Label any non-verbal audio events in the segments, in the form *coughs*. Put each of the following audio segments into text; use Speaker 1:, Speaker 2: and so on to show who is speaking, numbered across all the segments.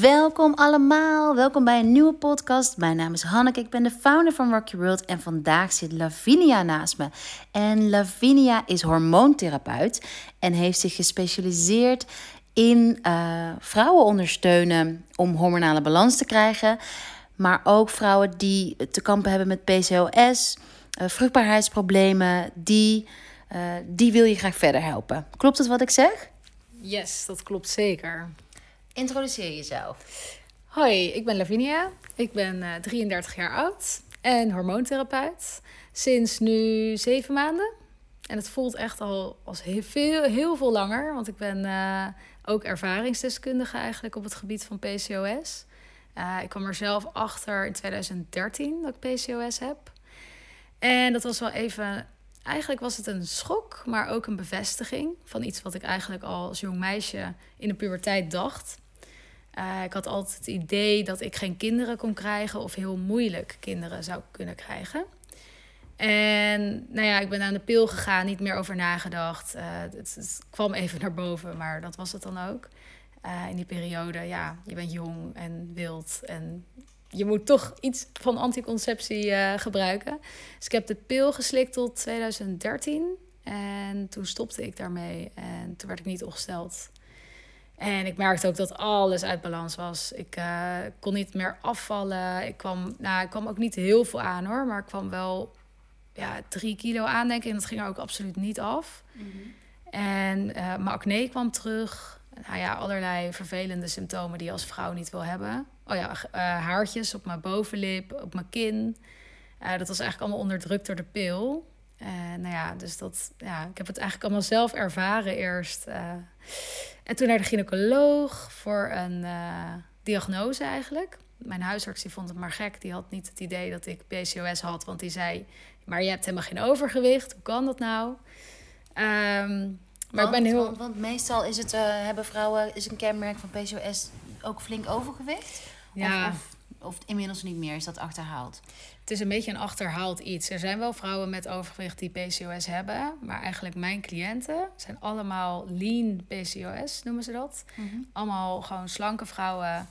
Speaker 1: Welkom allemaal, welkom bij een nieuwe podcast. Mijn naam is Hanneke, ik ben de founder van Rock Your World en vandaag zit Lavinia naast me. En Lavinia is hormoontherapeut en heeft zich gespecialiseerd in uh, vrouwen ondersteunen om hormonale balans te krijgen. Maar ook vrouwen die te kampen hebben met PCOS, uh, vruchtbaarheidsproblemen, die, uh, die wil je graag verder helpen. Klopt het wat ik zeg?
Speaker 2: Yes, dat klopt zeker.
Speaker 1: Introduceer jezelf.
Speaker 2: Hoi, ik ben Lavinia. Ik ben uh, 33 jaar oud en hormoontherapeut. Sinds nu zeven maanden. En het voelt echt al als heel veel, heel veel langer. Want ik ben uh, ook ervaringsdeskundige eigenlijk op het gebied van PCOS. Uh, ik kwam er zelf achter in 2013 dat ik PCOS heb. En dat was wel even. Eigenlijk was het een schok, maar ook een bevestiging van iets wat ik eigenlijk al als jong meisje in de puberteit dacht. Uh, ik had altijd het idee dat ik geen kinderen kon krijgen of heel moeilijk kinderen zou kunnen krijgen. En nou ja, ik ben aan de pil gegaan, niet meer over nagedacht. Uh, het, kwam even naar boven, maar dat was het dan ook. Uh, in die periode, ja, je bent jong en wild en je moet toch iets van anticonceptie gebruiken. Dus ik heb de pil geslikt tot 2013 en toen stopte ik daarmee en toen werd ik niet ongesteld. En ik merkte ook dat alles uit balans was. Ik uh, kon niet meer afvallen. Ik kwam, nou, ik kwam ook niet heel veel aan hoor, maar ik kwam wel ja, drie kilo aan, denk ik. En dat ging er ook absoluut niet af. Mm -hmm. En uh, mijn acne kwam terug. Nou ja, allerlei vervelende symptomen die je als vrouw niet wil hebben. Oh ja, uh, haartjes op mijn bovenlip, op mijn kin. Dat was eigenlijk allemaal onderdrukt door de pil. En nou ja, dus dat, ja, ik heb het eigenlijk allemaal zelf ervaren eerst. en toen naar de gynaecoloog voor een diagnose eigenlijk. Mijn huisarts die vond het maar gek. Die had niet het idee dat ik PCOS had. Want die zei, maar je hebt helemaal geen overgewicht. Hoe kan dat nou? Um, maar
Speaker 1: want,
Speaker 2: ik ben heel...
Speaker 1: Want, want meestal is het, uh, hebben vrouwen, is een kenmerk van PCOS ook flink overgewicht?
Speaker 2: Ja.
Speaker 1: Of, of, of, inmiddels niet meer, is dat achterhaald?
Speaker 2: Het is een beetje een achterhaald iets. Er zijn wel vrouwen met overgewicht die PCOS hebben. Maar eigenlijk mijn cliënten zijn allemaal lean PCOS, noemen ze dat.
Speaker 1: Mhm.
Speaker 2: Mm -hmm. Allemaal gewoon slanke vrouwen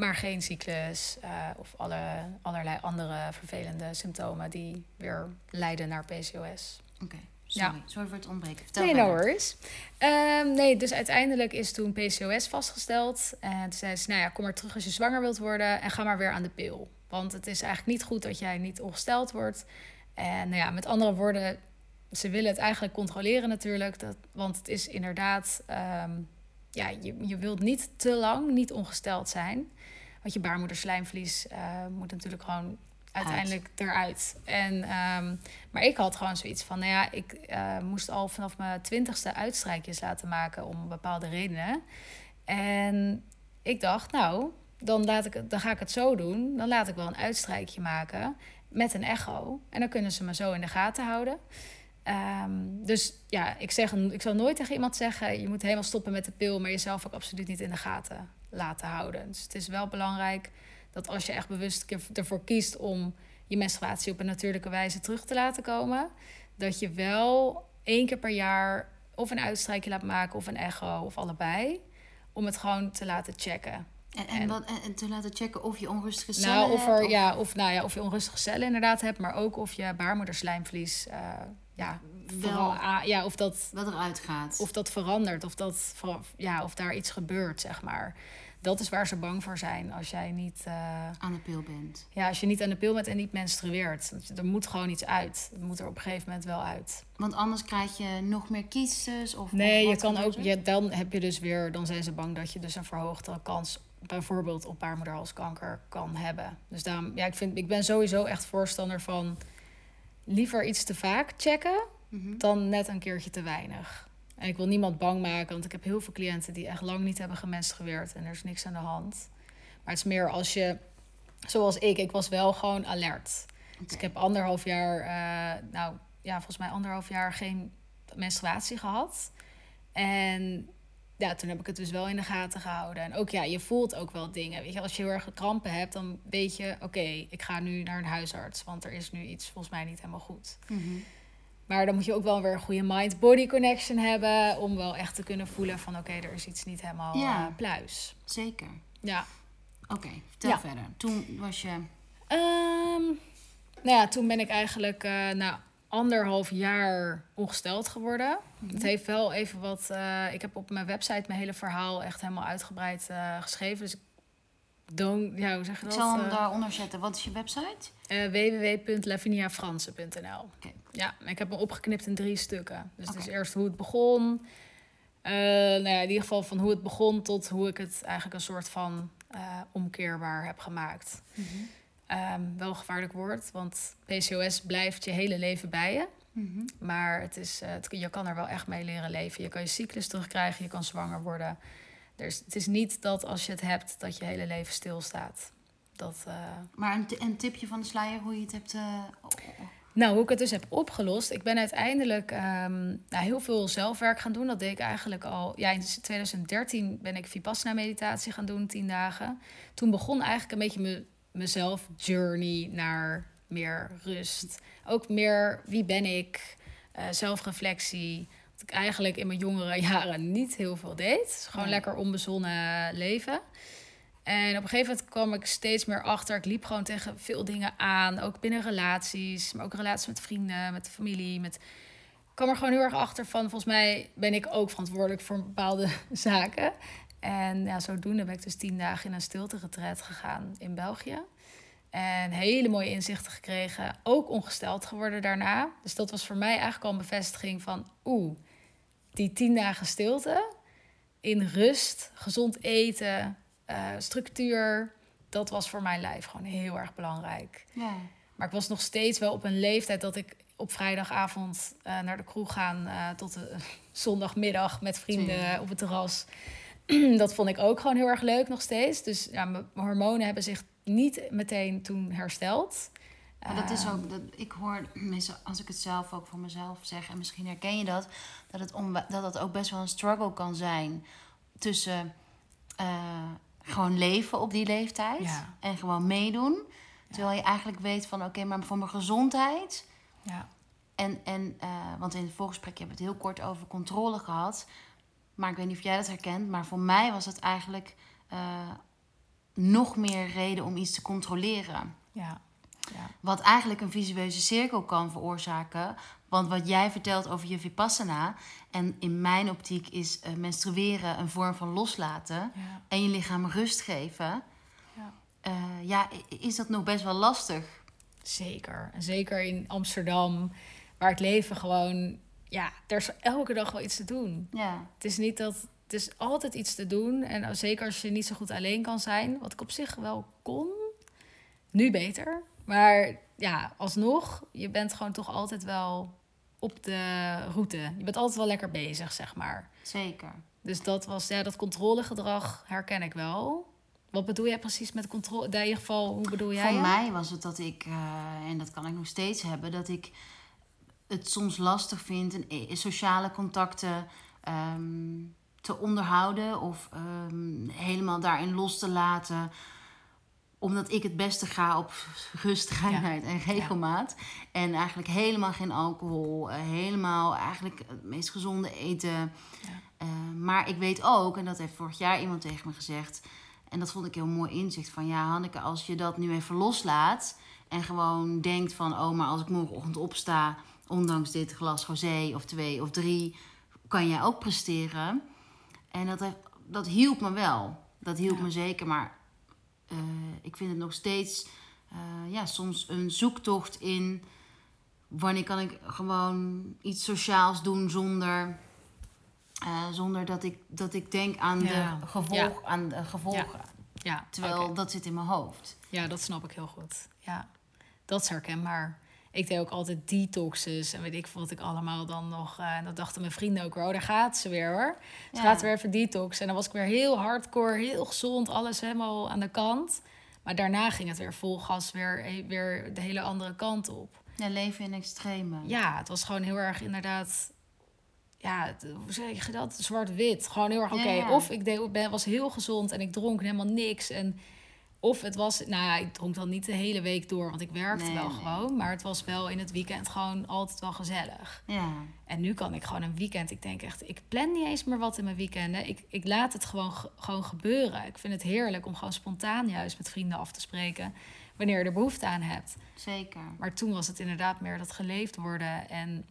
Speaker 2: maar geen cyclus uh, of alle, allerlei andere vervelende symptomen die weer leiden naar PCOS.
Speaker 1: Oké, okay. Sorry. Ja. sorry voor het ontbreken. Vertel
Speaker 2: nee, no worries. Um, nee, dus uiteindelijk is toen PCOS vastgesteld. En toen zei ze, nou ja, kom maar terug als je zwanger wilt worden en ga maar weer aan de pil. Want het is eigenlijk niet goed dat jij niet ongesteld wordt. En nou ja, met andere woorden, ze willen het eigenlijk controleren natuurlijk. Dat, want het is inderdaad, um, ja, je, je wilt niet te lang niet ongesteld zijn. Want je baarmoederslijmvlies uh, moet natuurlijk gewoon uiteindelijk Uit. eruit. En, um, maar ik had gewoon zoiets van, nou ja, ik uh, moest al vanaf mijn twintigste uitstrijkjes laten maken om bepaalde redenen. En ik dacht, nou, dan, laat ik, dan ga ik het zo doen. Dan laat ik wel een uitstrijkje maken met een echo. En dan kunnen ze me zo in de gaten houden. Um, dus ja, ik, zeg, ik zal nooit tegen iemand zeggen... je moet helemaal stoppen met de pil... maar jezelf ook absoluut niet in de gaten laten houden. Dus het is wel belangrijk dat als je echt bewust ervoor kiest... om je menstruatie op een natuurlijke wijze terug te laten komen... dat je wel één keer per jaar of een uitstrijkje laat maken... of een echo of allebei... om het gewoon te laten checken.
Speaker 1: En, en, wat, en te laten checken of je onrustige cellen
Speaker 2: nou, of er,
Speaker 1: hebt? Of...
Speaker 2: Ja, of, nou ja, of je onrustige cellen inderdaad hebt... maar ook of je baarmoederslijmvlies... Uh, ja, vooral, ja, of dat,
Speaker 1: wat eruit gaat.
Speaker 2: Of dat verandert, of, dat, ja, of daar iets gebeurt, zeg maar. Dat is waar ze bang voor zijn als jij niet... Uh,
Speaker 1: aan de pil bent.
Speaker 2: Ja, als je niet aan de pil bent en niet menstrueert. Er moet gewoon iets uit. Het moet er op een gegeven moment wel uit.
Speaker 1: Want anders krijg je nog meer kiestes? Of,
Speaker 2: nee, je kan ook... Je, dan heb je dus weer... Dan zijn ze bang dat je dus een verhoogde kans bijvoorbeeld op baarmoederhalskanker kan hebben. Dus daarom, ja, ik, vind, ik ben sowieso echt voorstander van liever iets te vaak checken mm -hmm. dan net een keertje te weinig. En ik wil niemand bang maken, want ik heb heel veel cliënten die echt lang niet hebben gemenstrueerd en er is niks aan de hand. Maar het is meer als je, zoals ik, ik was wel gewoon alert. Okay. Dus ik heb anderhalf jaar, uh, nou ja, volgens mij anderhalf jaar geen menstruatie gehad. En ja, toen heb ik het dus wel in de gaten gehouden. En ook ja, je voelt ook wel dingen. Weet je, als je heel erg krampen hebt, dan weet je, oké, okay, ik ga nu naar een huisarts, want er is nu iets volgens mij niet helemaal goed.
Speaker 1: Mm -hmm.
Speaker 2: Maar dan moet je ook wel weer een goede mind-body connection hebben. Om wel echt te kunnen voelen van oké, okay, er is iets niet helemaal
Speaker 1: ja,
Speaker 2: uh, pluis.
Speaker 1: Zeker.
Speaker 2: Ja.
Speaker 1: Oké, vertel
Speaker 2: Ja.
Speaker 1: verder. Toen was je...
Speaker 2: Ehm, nou ja, toen ben ik eigenlijk eh, na anderhalf jaar ongesteld geworden. Het heeft wel even wat... eh, ik heb op mijn website mijn hele verhaal echt helemaal uitgebreid eh, geschreven. Dus ik don't... Ja, hoe zeg je
Speaker 1: Ik
Speaker 2: dat?
Speaker 1: zal hem
Speaker 2: Eh,
Speaker 1: daaronder zetten. Wat is je website?
Speaker 2: eh, www.laviniafransen.nl
Speaker 1: Oké.
Speaker 2: Ja, ik heb hem opgeknipt in drie stukken. Dus
Speaker 1: Oké.
Speaker 2: eerst hoe het begon. Eh, nou ja, in ieder geval van hoe het begon tot hoe ik het eigenlijk een soort van omkeerbaar heb gemaakt. Ehm, wel een gevaarlijk woord, want PCOS blijft je hele leven bij je.
Speaker 1: Mhm.
Speaker 2: Maar het is, het, je kan er wel echt mee leren leven. Je kan je cyclus terugkrijgen, je kan zwanger worden. Dus het is niet dat als je het hebt, dat je hele leven stilstaat. Dat, eh,
Speaker 1: Maar een, een tipje van de sluier hoe je het hebt... eh,
Speaker 2: Nou, hoe ik het dus heb opgelost. Ik ben uiteindelijk ehm, nou, heel veel zelfwerk gaan doen. Dat deed ik eigenlijk al. Ja, in 2013 ben ik Vipassana-meditatie gaan doen, tien dagen. Toen begon eigenlijk een beetje me, mezelf journey naar meer rust. Ook meer wie ben ik, eh, zelfreflectie. Ik eigenlijk in mijn jongere jaren niet heel veel deed. Dus gewoon
Speaker 1: Nee.
Speaker 2: lekker onbezonnen leven. En op een gegeven moment kwam ik steeds meer achter. Ik liep gewoon tegen veel dingen aan. Ook binnen relaties. Maar ook relaties met vrienden, met de familie. Met... Ik kwam er gewoon heel erg achter van... Volgens mij ben ik ook verantwoordelijk voor bepaalde *laughs* zaken. En ja, zodoende ben ik dus tien dagen in een stilte-retreat gegaan in België. En hele mooie inzichten gekregen. Ook ongesteld geworden daarna. Dus dat was voor mij eigenlijk al een bevestiging van... Oeh, die tien dagen stilte in rust, gezond eten, eh, structuur. Dat was voor mijn lijf gewoon heel erg belangrijk.
Speaker 1: ja.
Speaker 2: Maar ik was nog steeds wel op een leeftijd dat ik op vrijdagavond eh, naar de kroeg gaan eh, tot de *laughs* zondagmiddag met vrienden op het terras. *clears throat* dat vond ik ook gewoon heel erg leuk nog steeds. Dus ja, mijn mijn hormonen hebben zich niet meteen toen hersteld.
Speaker 1: Maar dat is
Speaker 2: Ehm,
Speaker 1: ook, dat, ik hoor, als ik het zelf ook voor mezelf zeg, en misschien herken je dat, dat het, onwa- dat het ook best wel een struggle kan zijn tussen eh, gewoon leven op die leeftijd
Speaker 2: Ja.
Speaker 1: en gewoon meedoen. Terwijl je eigenlijk weet van, oké, maar voor mijn gezondheid,
Speaker 2: Ja,
Speaker 1: en, en eh, want in het voorgesprek hebben we het heel kort over controle gehad. Maar ik weet niet of jij dat herkent. Maar voor mij was het eigenlijk eh, nog meer reden om iets te controleren.
Speaker 2: ja, ja.
Speaker 1: Wat eigenlijk een visueuze cirkel kan veroorzaken. Want wat jij vertelt over je vipassana. En in mijn optiek is eh, menstrueren een vorm van loslaten.
Speaker 2: ja.
Speaker 1: En je lichaam rust geven.
Speaker 2: Ja.
Speaker 1: eh, ja, is dat nog best wel lastig.
Speaker 2: Zeker. Zeker in Amsterdam, waar het leven gewoon... Ja, er is elke dag wel iets te doen.
Speaker 1: Ja,
Speaker 2: Het is niet dat... Het is altijd iets te doen. En zeker als je niet zo goed alleen kan zijn. Wat ik op zich wel kon. Nu beter. Maar ja, alsnog, je bent gewoon toch altijd wel op de route. Je bent altijd wel lekker bezig, zeg maar.
Speaker 1: zeker.
Speaker 2: Dus dat was, ja, dat controlegedrag herken ik wel. Wat bedoel jij precies met controle? In ieder geval, hoe bedoel jij?
Speaker 1: Voor mij was het dat ik, eh, en dat kan ik nog steeds hebben, dat ik het soms lastig vind in eh, sociale contacten ehm, te onderhouden of ehm, helemaal daarin los te laten. Omdat ik het beste ga op rust, reinheid en regelmaat. En eigenlijk helemaal geen alcohol. eh, helemaal eigenlijk het meest gezonde eten.
Speaker 2: Ja.
Speaker 1: Eh, maar ik weet ook, en dat heeft vorig jaar iemand tegen me gezegd. En dat vond ik heel mooi inzicht. Van ja, Hanneke, als je dat nu even loslaat. En gewoon denkt van, oh, maar als ik morgenochtend opsta. Ondanks dit glas rosé of twee of drie. Kan jij ook presteren. En dat, dat hielp me wel. Dat hielp me zeker. Maar eh, ik vind het nog steeds eh, ja, soms een zoektocht in wanneer kan ik gewoon iets sociaals doen zonder, eh, zonder dat, ik, dat ik denk aan,
Speaker 2: Ja.
Speaker 1: de, gevolg, aan de gevolgen.
Speaker 2: Ja,
Speaker 1: Terwijl dat zit in mijn hoofd.
Speaker 2: Ja, dat snap ik heel goed. Ja, dat is herkenbaar. Ik deed ook altijd detoxes en weet ik wat ik allemaal dan nog... eh, en dat dachten mijn vrienden ook oh, daar gaat ze weer hoor. Ze
Speaker 1: Ja.
Speaker 2: gaat weer even detox. En dan was ik weer heel hardcore, heel gezond, alles helemaal aan de kant. Maar daarna ging het weer vol gas weer, weer de hele andere kant op.
Speaker 1: Ja, leven in extreme.
Speaker 2: Ja, het was gewoon heel erg inderdaad... Ja, hoe zeg je dat? Zwart-wit. Gewoon heel erg, oké,
Speaker 1: Ja, ja.
Speaker 2: of ik deed, ben, was heel gezond en ik dronk helemaal niks. En Of het was, nou ja, ik dronk dan niet de hele week door, want ik werkte
Speaker 1: Nee,
Speaker 2: wel
Speaker 1: nee.
Speaker 2: gewoon. Maar het was wel in het weekend gewoon altijd wel gezellig.
Speaker 1: Ja.
Speaker 2: En nu kan ik gewoon een weekend. Ik denk echt, ik plan niet eens meer wat in mijn weekenden. Ik, ik laat het gewoon, ge- gewoon gebeuren. Ik vind het heerlijk om gewoon spontaan juist met vrienden af te spreken. Wanneer je er behoefte aan hebt.
Speaker 1: Zeker.
Speaker 2: Maar toen was het inderdaad meer dat geleefd worden. En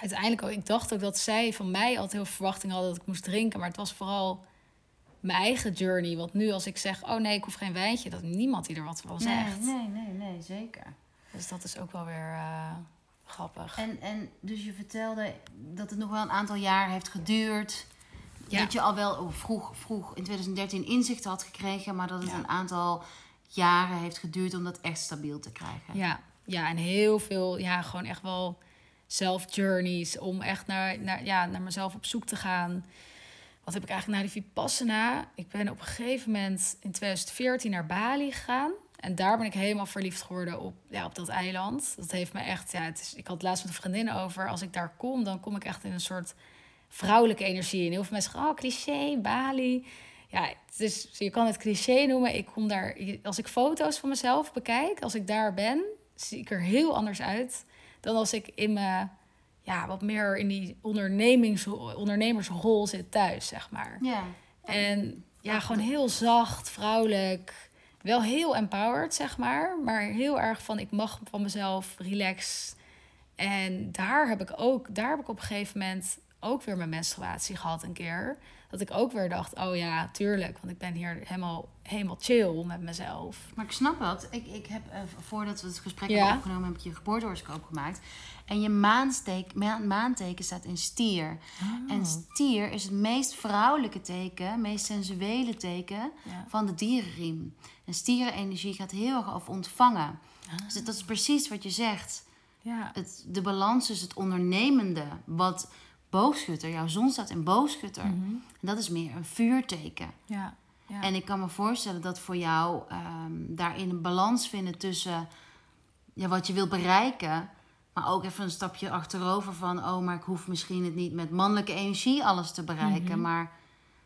Speaker 2: uiteindelijk ook, ik dacht ook dat zij van mij altijd heel veel verwachting hadden dat ik moest drinken. Maar het was vooral mijn eigen journey. Want nu als ik zeg, oh nee, ik hoef geen wijntje, dat niemand die er wat van zegt.
Speaker 1: Nee, nee, nee, nee, zeker.
Speaker 2: Dus dat is ook wel weer eh, grappig.
Speaker 1: En, en dus je vertelde dat het nog wel een aantal jaar heeft geduurd.
Speaker 2: Ja.
Speaker 1: Dat je al wel oh, vroeg, vroeg in 2013 inzicht had gekregen, maar dat het
Speaker 2: Ja.
Speaker 1: een aantal jaren heeft geduurd om dat echt stabiel te krijgen.
Speaker 2: Ja, ja, en heel veel, ja, gewoon echt wel self-journeys. Om echt naar, naar, ja, naar mezelf op zoek te gaan. Wat heb ik eigenlijk na die Vipassana? Ik ben op een gegeven moment in 2014 naar Bali gegaan. En daar ben ik helemaal verliefd geworden op, ja, op dat eiland. Dat heeft me echt, ja, het is, ik had het laatst met een vriendin over. Als ik daar kom, dan kom ik echt in een soort vrouwelijke energie. En heel veel mensen zeggen, oh, cliché, Bali. Ja, het is, je kan het cliché noemen. Ik kom daar, als ik foto's van mezelf bekijk, als ik daar ben, zie ik er heel anders uit dan als ik in mijn, ja, wat meer in die ondernemings, ondernemersrol zit thuis, zeg maar.
Speaker 1: Ja.
Speaker 2: En ja, gewoon heel zacht, vrouwelijk. Wel heel empowered, zeg maar. Maar heel erg van, ik mag van mezelf, relax. En daar heb ik ook, daar heb ik op een gegeven moment ook weer mijn menstruatie gehad een keer. Dat ik ook weer dacht, oh ja, tuurlijk. Want ik ben hier helemaal, helemaal chill met mezelf.
Speaker 1: Maar ik snap dat. Ik, ik heb, eh, voordat we het gesprek
Speaker 2: Ja.
Speaker 1: hebben opgenomen, heb ik je geboortehoroscoop gemaakt. En je maansteek, ma- maanteken staat in stier.
Speaker 2: Oh.
Speaker 1: En stier is het meest vrouwelijke teken, meest sensuele teken
Speaker 2: Ja.
Speaker 1: van de dierenriem. En stierenenergie gaat heel erg over ontvangen.
Speaker 2: Ah.
Speaker 1: Dus dat is precies wat je zegt.
Speaker 2: Ja,
Speaker 1: Het, de balans is het ondernemende, wat boogschutter, jouw zon staat in boogschutter.
Speaker 2: Mhm.
Speaker 1: En dat is meer een vuurteken.
Speaker 2: ja, ja.
Speaker 1: En ik kan me voorstellen dat voor jou ehm, daarin een balans vinden tussen ja, wat je wilt bereiken, maar ook even een stapje achterover van, oh, maar ik hoef misschien het niet met mannelijke energie alles te bereiken,
Speaker 2: Mhm.
Speaker 1: maar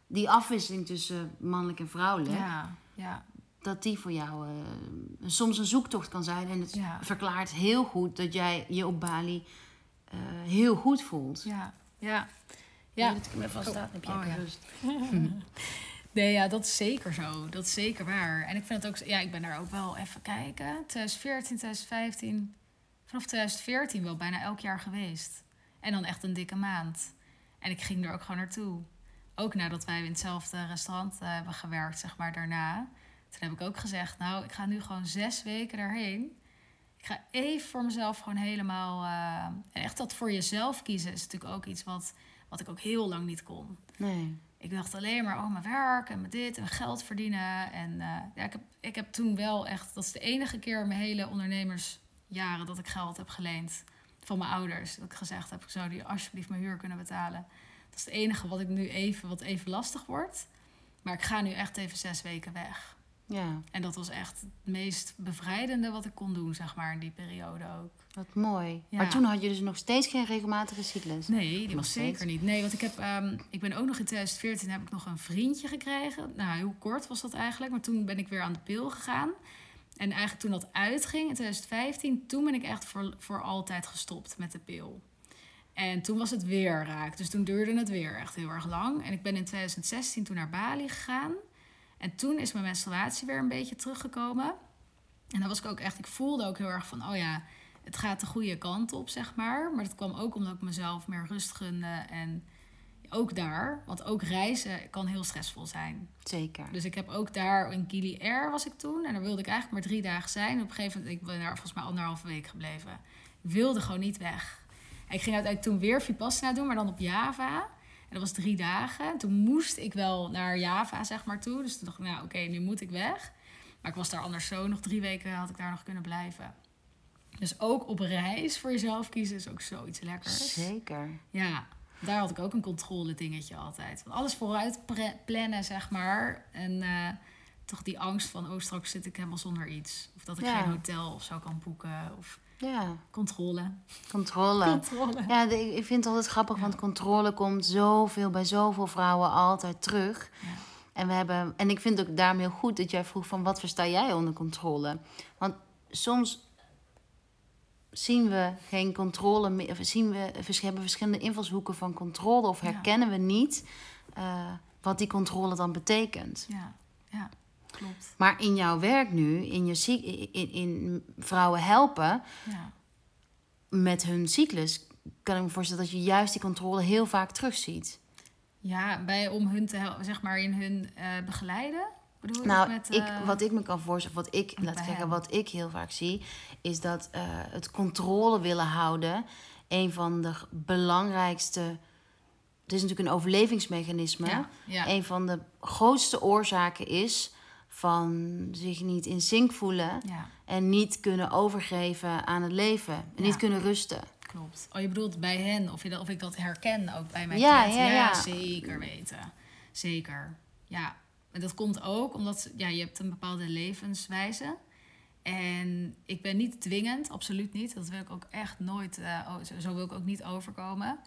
Speaker 1: die afwisseling tussen mannelijk en vrouwelijk,
Speaker 2: ja, ja.
Speaker 1: dat die voor jou eh, soms een zoektocht kan zijn. En het
Speaker 2: Ja.
Speaker 1: verklaart heel goed dat jij je op Bali eh, heel goed voelt.
Speaker 2: Ja, ja. Ja.
Speaker 1: Dat ik hem even staat, heb je
Speaker 2: Oh, ja.
Speaker 1: rust. *laughs*
Speaker 2: Nee, ja, dat is zeker zo. Dat is zeker waar. En ik vind het ook, ja, ik ben daar ook wel even kijken. 2014, 2015, vanaf 2014 wel bijna elk jaar geweest. En dan echt een dikke maand. En ik ging er ook gewoon naartoe. Ook nadat wij in hetzelfde restaurant eh, hebben gewerkt, zeg maar, daarna. Toen heb ik ook gezegd, nou, ik ga nu gewoon zes weken daarheen. Ik ga even voor mezelf gewoon helemaal... eh, en echt dat voor jezelf kiezen is natuurlijk ook iets wat, wat ik ook heel lang niet kon.
Speaker 1: Nee.
Speaker 2: Ik dacht alleen maar, oh, mijn werk en mijn dit en geld verdienen. En eh, ja, ik heb, ik heb toen wel echt, dat is de enige keer in mijn hele ondernemersjaren dat ik geld heb geleend van mijn ouders. Dat ik gezegd heb, ik zou die alsjeblieft mijn huur kunnen betalen. Dat is het enige wat ik nu even, wat even lastig wordt. Maar ik ga nu echt even zes weken weg.
Speaker 1: Ja,
Speaker 2: En dat was echt het meest bevrijdende wat ik kon doen, zeg maar, in die periode ook.
Speaker 1: wat mooi.
Speaker 2: Ja.
Speaker 1: Maar toen had je dus nog steeds geen regelmatige cyclus.
Speaker 2: Nee, die
Speaker 1: Nog
Speaker 2: was
Speaker 1: steeds?
Speaker 2: zeker niet. Nee, want ik heb, ehm, ik ben ook nog in 2014 heb ik nog een vriendje gekregen. Nou, heel kort was dat eigenlijk, maar toen ben ik weer aan de pil gegaan. En eigenlijk toen dat uitging in 2015, toen ben ik echt voor, voor altijd gestopt met de pil. En toen was het weer raak. Dus toen duurde het weer echt heel erg lang. En ik ben in 2016 toen naar Bali gegaan. En toen is mijn menstruatie weer een beetje teruggekomen. En dan was ik ook echt, ik voelde ook heel erg van, oh ja, het gaat de goede kant op, zeg maar. Maar dat kwam ook omdat ik mezelf meer rust gunde. En ook daar, want ook reizen kan heel stressvol zijn.
Speaker 1: Zeker.
Speaker 2: Dus ik heb ook daar in Gili Air was ik toen. En daar wilde ik eigenlijk maar drie dagen zijn. Op een gegeven moment, ik ben daar volgens mij anderhalve week gebleven. Ik wilde gewoon niet weg. En ik ging uiteindelijk toen weer Vipassana doen, maar dan op Java. En dat was drie dagen. Toen moest ik wel naar Java, zeg maar, toe. Dus toen dacht ik, nou oké, nu moet ik weg. Maar ik was daar anders zo. Nog drie weken had ik daar nog kunnen blijven. Dus ook op reis voor jezelf kiezen is ook zoiets lekkers.
Speaker 1: Zeker.
Speaker 2: Ja, daar had ik ook een controle dingetje altijd. Want alles vooruit plannen, zeg maar. En eh, toch die angst van, oh, straks zit ik helemaal zonder iets. Of dat ik
Speaker 1: Ja.
Speaker 2: geen hotel of zo kan boeken. Of
Speaker 1: Ja,
Speaker 2: controle.
Speaker 1: controle.
Speaker 2: Controle.
Speaker 1: Ja, ik vind het altijd grappig, want controle komt zoveel bij zoveel vrouwen altijd terug.
Speaker 2: Ja.
Speaker 1: En, we hebben, en ik vind het ook daarom heel goed dat jij vroeg van wat versta jij onder controle? Want soms zien we geen controle meer, of zien we, hebben verschillende invalshoeken van controle of
Speaker 2: Ja.
Speaker 1: herkennen we niet eh, wat die controle dan betekent.
Speaker 2: Ja, ja, klopt.
Speaker 1: Maar in jouw werk nu, in, je, in, in vrouwen helpen
Speaker 2: Ja.
Speaker 1: met hun cyclus, kan ik me voorstellen dat je juist die controle heel vaak terugziet.
Speaker 2: Ja, bij, om hun te helpen, zeg maar, in hun eh, begeleiden. Bedoel?
Speaker 1: Nou,
Speaker 2: met,
Speaker 1: ik,
Speaker 2: eh,
Speaker 1: wat ik me kan voorstellen, wat ik, laat zeggen,
Speaker 2: hen.
Speaker 1: wat ik heel vaak zie, is dat eh, het controle willen houden een van de belangrijkste. Het is natuurlijk een overlevingsmechanisme.
Speaker 2: Ja, ja.
Speaker 1: Een van de grootste oorzaken is van zich niet in zink voelen
Speaker 2: ja,
Speaker 1: en niet kunnen overgeven aan het leven. En
Speaker 2: Ja.
Speaker 1: niet kunnen rusten.
Speaker 2: klopt. Oh, je bedoelt bij hen, of, je of ik dat herken ook bij mijn
Speaker 1: Ja, ja, ja.
Speaker 2: zeker weten. Zeker. Ja, en dat komt ook omdat ja, je hebt een bepaalde levenswijze. En ik ben niet dwingend, absoluut niet. Dat wil ik ook echt nooit, eh, zo, zo wil ik ook niet overkomen.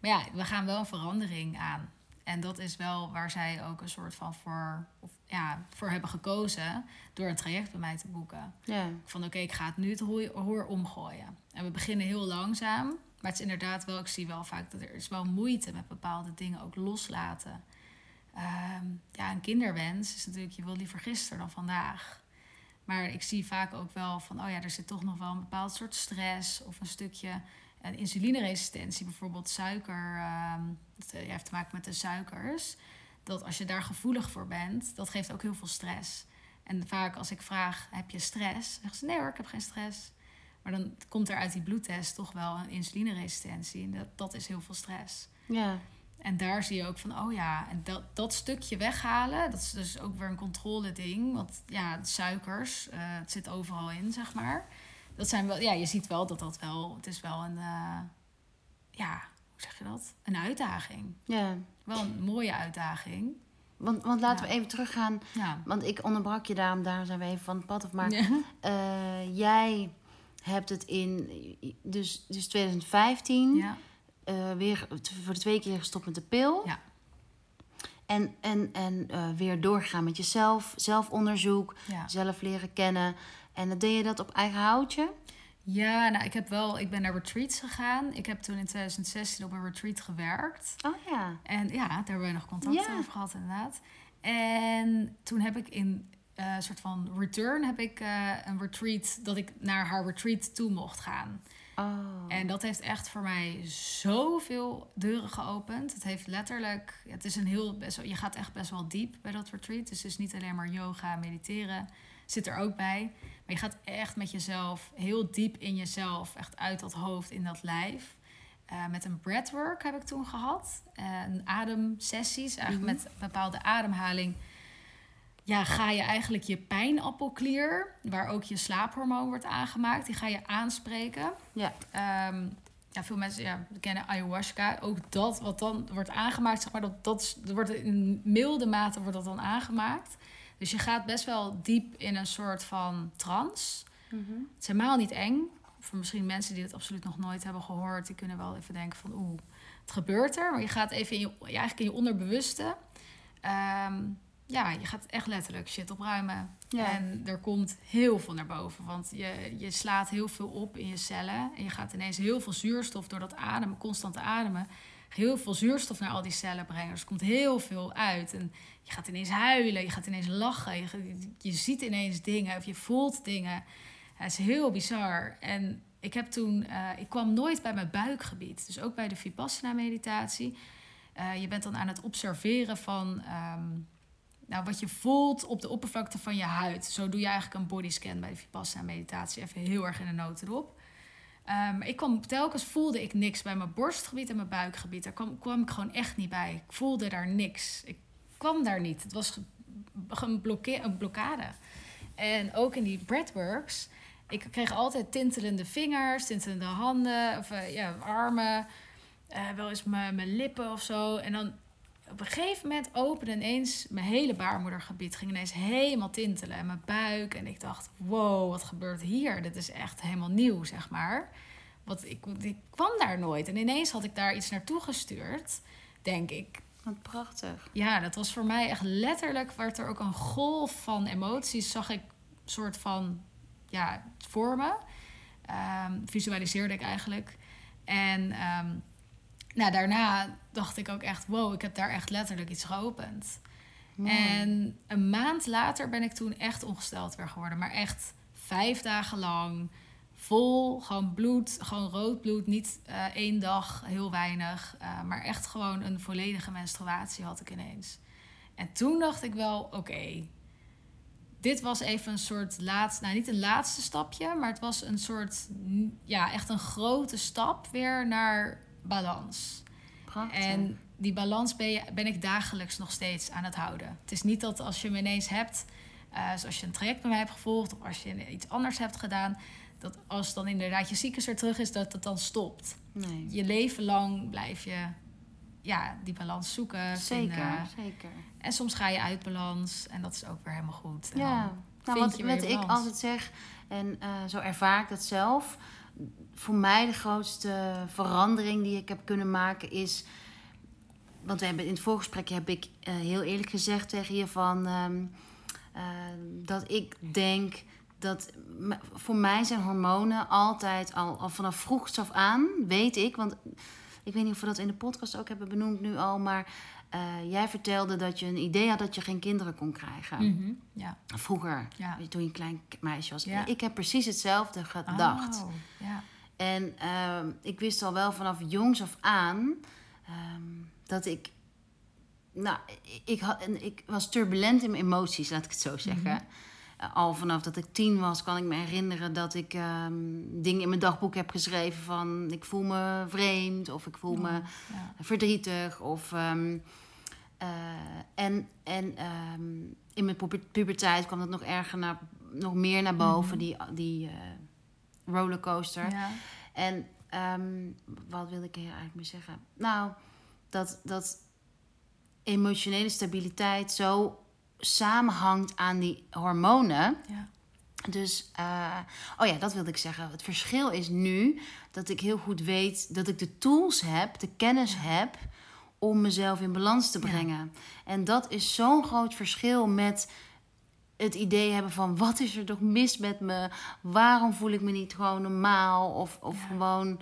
Speaker 2: Maar ja, we gaan wel een verandering aan. En dat is wel waar zij ook een soort van voor, of, ja, voor hebben gekozen door een traject bij mij te boeken.
Speaker 1: Ja.
Speaker 2: Van oké, ik ga het nu het hoor omgooien. En we beginnen heel langzaam. Maar het is inderdaad wel, ik zie wel vaak dat er is wel moeite met bepaalde dingen ook loslaten. Ehm, ja, een kinderwens is natuurlijk, je wil liever gisteren dan vandaag. Maar ik zie vaak ook wel van, oh ja, er zit toch nog wel een bepaald soort stress of een stukje een insulineresistentie, bijvoorbeeld suiker. ehm, dat eh, heeft te maken met de suikers. Dat als je daar gevoelig voor bent, dat geeft ook heel veel stress. En vaak als ik vraag, heb je stress? Zeggen ze, nee hoor, ik heb geen stress. Maar dan komt er uit die bloedtest toch wel een insulineresistentie. En dat, dat is heel veel stress.
Speaker 1: Ja.
Speaker 2: En daar zie je ook van, oh ja, en dat, dat stukje weghalen, dat is dus ook weer een controle ding. Want ja, suikers, eh, het zit overal in, zeg maar. Dat zijn wel, ja, je ziet wel dat dat wel, het is wel een, eh, ja, hoe zeg je dat? Een uitdaging.
Speaker 1: ja.
Speaker 2: Wel een mooie uitdaging.
Speaker 1: Want, want laten
Speaker 2: Ja.
Speaker 1: we even teruggaan.
Speaker 2: Ja.
Speaker 1: Want ik onderbrak je daarom, daar zijn we even van het pad af. Maar
Speaker 2: Ja.
Speaker 1: eh, jij hebt het in dus, dus 2015
Speaker 2: ja.
Speaker 1: eh, weer voor de tweede keer gestopt met de pil.
Speaker 2: Ja.
Speaker 1: En, en, en eh, weer doorgaan met jezelf, zelfonderzoek, zelf leren kennen. En dan deed je dat op eigen houtje?
Speaker 2: Ja, nou, ik heb wel, ik ben naar retreats gegaan. Ik heb toen in 2016 op een retreat gewerkt.
Speaker 1: Oh ja.
Speaker 2: En ja, daar hebben we nog contact
Speaker 1: Ja.
Speaker 2: over gehad, inderdaad. En toen heb ik in eh, een soort van return heb ik eh, een retreat dat ik naar haar retreat toe mocht gaan.
Speaker 1: Oh.
Speaker 2: En dat heeft echt voor mij zoveel deuren geopend. Het heeft letterlijk, het is een heel je gaat echt best wel diep bij dat retreat. Dus het is niet alleen maar yoga, mediteren, zit er ook bij. Maar je gaat echt met jezelf heel diep in jezelf, echt uit dat hoofd in dat lijf. Eh, met een breathwork heb ik toen gehad. Eh, een ademsessies, eigenlijk met bepaalde ademhaling. Ja, ga je eigenlijk je pijnappelklier, waar ook je slaaphormoon wordt aangemaakt, die ga je aanspreken.
Speaker 1: Ja.
Speaker 2: Ehm, ja, veel mensen ja, kennen ayahuasca. Ook dat wat dan wordt aangemaakt, zeg maar, dat, dat wordt in milde mate wordt dat dan aangemaakt. Dus je gaat best wel diep in een soort van trance.
Speaker 1: Mhm.
Speaker 2: Het is helemaal niet eng. Voor misschien mensen die het absoluut nog nooit hebben gehoord, die kunnen wel even denken van oeh, het gebeurt er. Maar je gaat even in je, ja, eigenlijk in je onderbewuste. ehm, ja, je gaat echt letterlijk shit opruimen.
Speaker 1: Ja.
Speaker 2: En er komt heel veel naar boven. Want je, je slaat heel veel op in je cellen. En je gaat ineens heel veel zuurstof door dat ademen, constant ademen. Heel veel zuurstof naar al die cellen brengen. Dus er komt heel veel uit. En je gaat ineens huilen, je gaat ineens lachen. Je, je ziet ineens dingen of je voelt dingen. Het is heel bizar. En ik heb toen, eh, ik kwam nooit bij mijn buikgebied. Dus ook bij de Vipassana-meditatie. Eh, je bent dan aan het observeren van ehm, nou, wat je voelt op de oppervlakte van je huid. Zo doe je eigenlijk een bodyscan bij de Vipassana-meditatie. Even heel erg in de notendop. Ehm ik kwam, telkens voelde ik niks bij mijn borstgebied en mijn buikgebied. Daar kwam, kwam ik gewoon echt niet bij. Ik voelde daar niks. Ik kwam daar niet. Het was een, een blokkade. En ook in die breathworks. Ik kreeg altijd tintelende vingers, tintelende handen, of eh, ja, armen. eh, wel eens mijn, mijn lippen of zo. En dan op een gegeven moment opende ineens mijn hele baarmoedergebied. Ging ineens helemaal tintelen. En mijn buik. En ik dacht, wow, wat gebeurt hier? Dit is echt helemaal nieuw, zeg maar. Want ik, ik kwam daar nooit. En ineens had ik daar iets naartoe gestuurd, denk ik.
Speaker 1: Wat prachtig.
Speaker 2: Ja, dat was voor mij echt letterlijk, werd er ook een golf van emoties, zag ik soort van, ja, voor me. Ehm, visualiseerde ik eigenlijk. En ehm, nou, daarna dacht ik ook echt, wow, ik heb daar echt letterlijk iets geopend.
Speaker 1: Mooi.
Speaker 2: En een maand later ben ik toen echt ongesteld weer geworden. Maar echt vijf dagen lang. Vol, gewoon bloed, gewoon rood bloed. Niet eh, één dag, heel weinig. eh, maar echt gewoon een volledige menstruatie had ik ineens. En toen dacht ik wel, oké. dit was even een soort laatste, nou niet een laatste stapje, maar het was een soort, ja, echt een grote stap weer naar balans.
Speaker 1: Prachtig.
Speaker 2: En die balans ben, je, ben ik dagelijks nog steeds aan het houden. Het is niet dat als je hem ineens hebt, eh, zoals je een traject bij mij hebt gevolgd of als je iets anders hebt gedaan, dat als dan inderdaad je cyclus er terug is, dat het dan stopt.
Speaker 1: nee.
Speaker 2: Je leven lang blijf je ja, die balans zoeken.
Speaker 1: Zeker,
Speaker 2: vinden.
Speaker 1: zeker.
Speaker 2: En soms ga je uit balans en dat is ook weer helemaal goed. En
Speaker 1: Ja, nou, wat, ik altijd zeg, en eh, zo ervaar ik dat zelf. Voor mij de grootste verandering die ik heb kunnen maken is. Want we hebben in het voorgesprekje heb ik eh, heel eerlijk gezegd tegen je van ehm, eh, dat ik denk dat voor mij zijn hormonen altijd al, al vanaf vroegst af aan, weet ik, want ik weet niet of we dat in de podcast ook hebben benoemd nu al, maar eh, jij vertelde dat je een idee had dat je geen kinderen kon krijgen.
Speaker 2: Mhm, Ja.
Speaker 1: Vroeger,
Speaker 2: Ja.
Speaker 1: toen je een klein meisje was.
Speaker 2: Ja.
Speaker 1: Ik heb precies hetzelfde gedacht.
Speaker 2: Oh, ja.
Speaker 1: En ehm, ik wist al wel vanaf jongs af aan ehm, dat ik. Nou, ik, had, en ik was turbulent in mijn emoties, laat ik het zo zeggen.
Speaker 2: Mhm.
Speaker 1: Al vanaf dat ik tien was, kan ik me herinneren dat ik ehm, dingen in mijn dagboek heb geschreven van ik voel me vreemd of ik voel me
Speaker 2: Ja.
Speaker 1: verdrietig. Of, ehm, eh, en en ehm, in mijn puber- puberteit kwam dat nog erger naar, nog meer naar boven,
Speaker 2: Mhm.
Speaker 1: die, die eh, rollercoaster.
Speaker 2: Ja.
Speaker 1: En wat wil ik hier eigenlijk mee zeggen? Nou, dat, dat emotionele stabiliteit zo samenhangt aan die hormonen.
Speaker 2: Ja.
Speaker 1: Dus, eh, oh ja, dat wilde ik zeggen. Het verschil is nu dat ik heel goed weet dat ik de tools heb, de kennis heb om mezelf in balans te
Speaker 2: Ja.
Speaker 1: brengen. En dat is zo'n groot verschil met het idee hebben van wat is er toch mis met me? Waarom voel ik me niet gewoon normaal? Of, of
Speaker 2: Ja.
Speaker 1: gewoon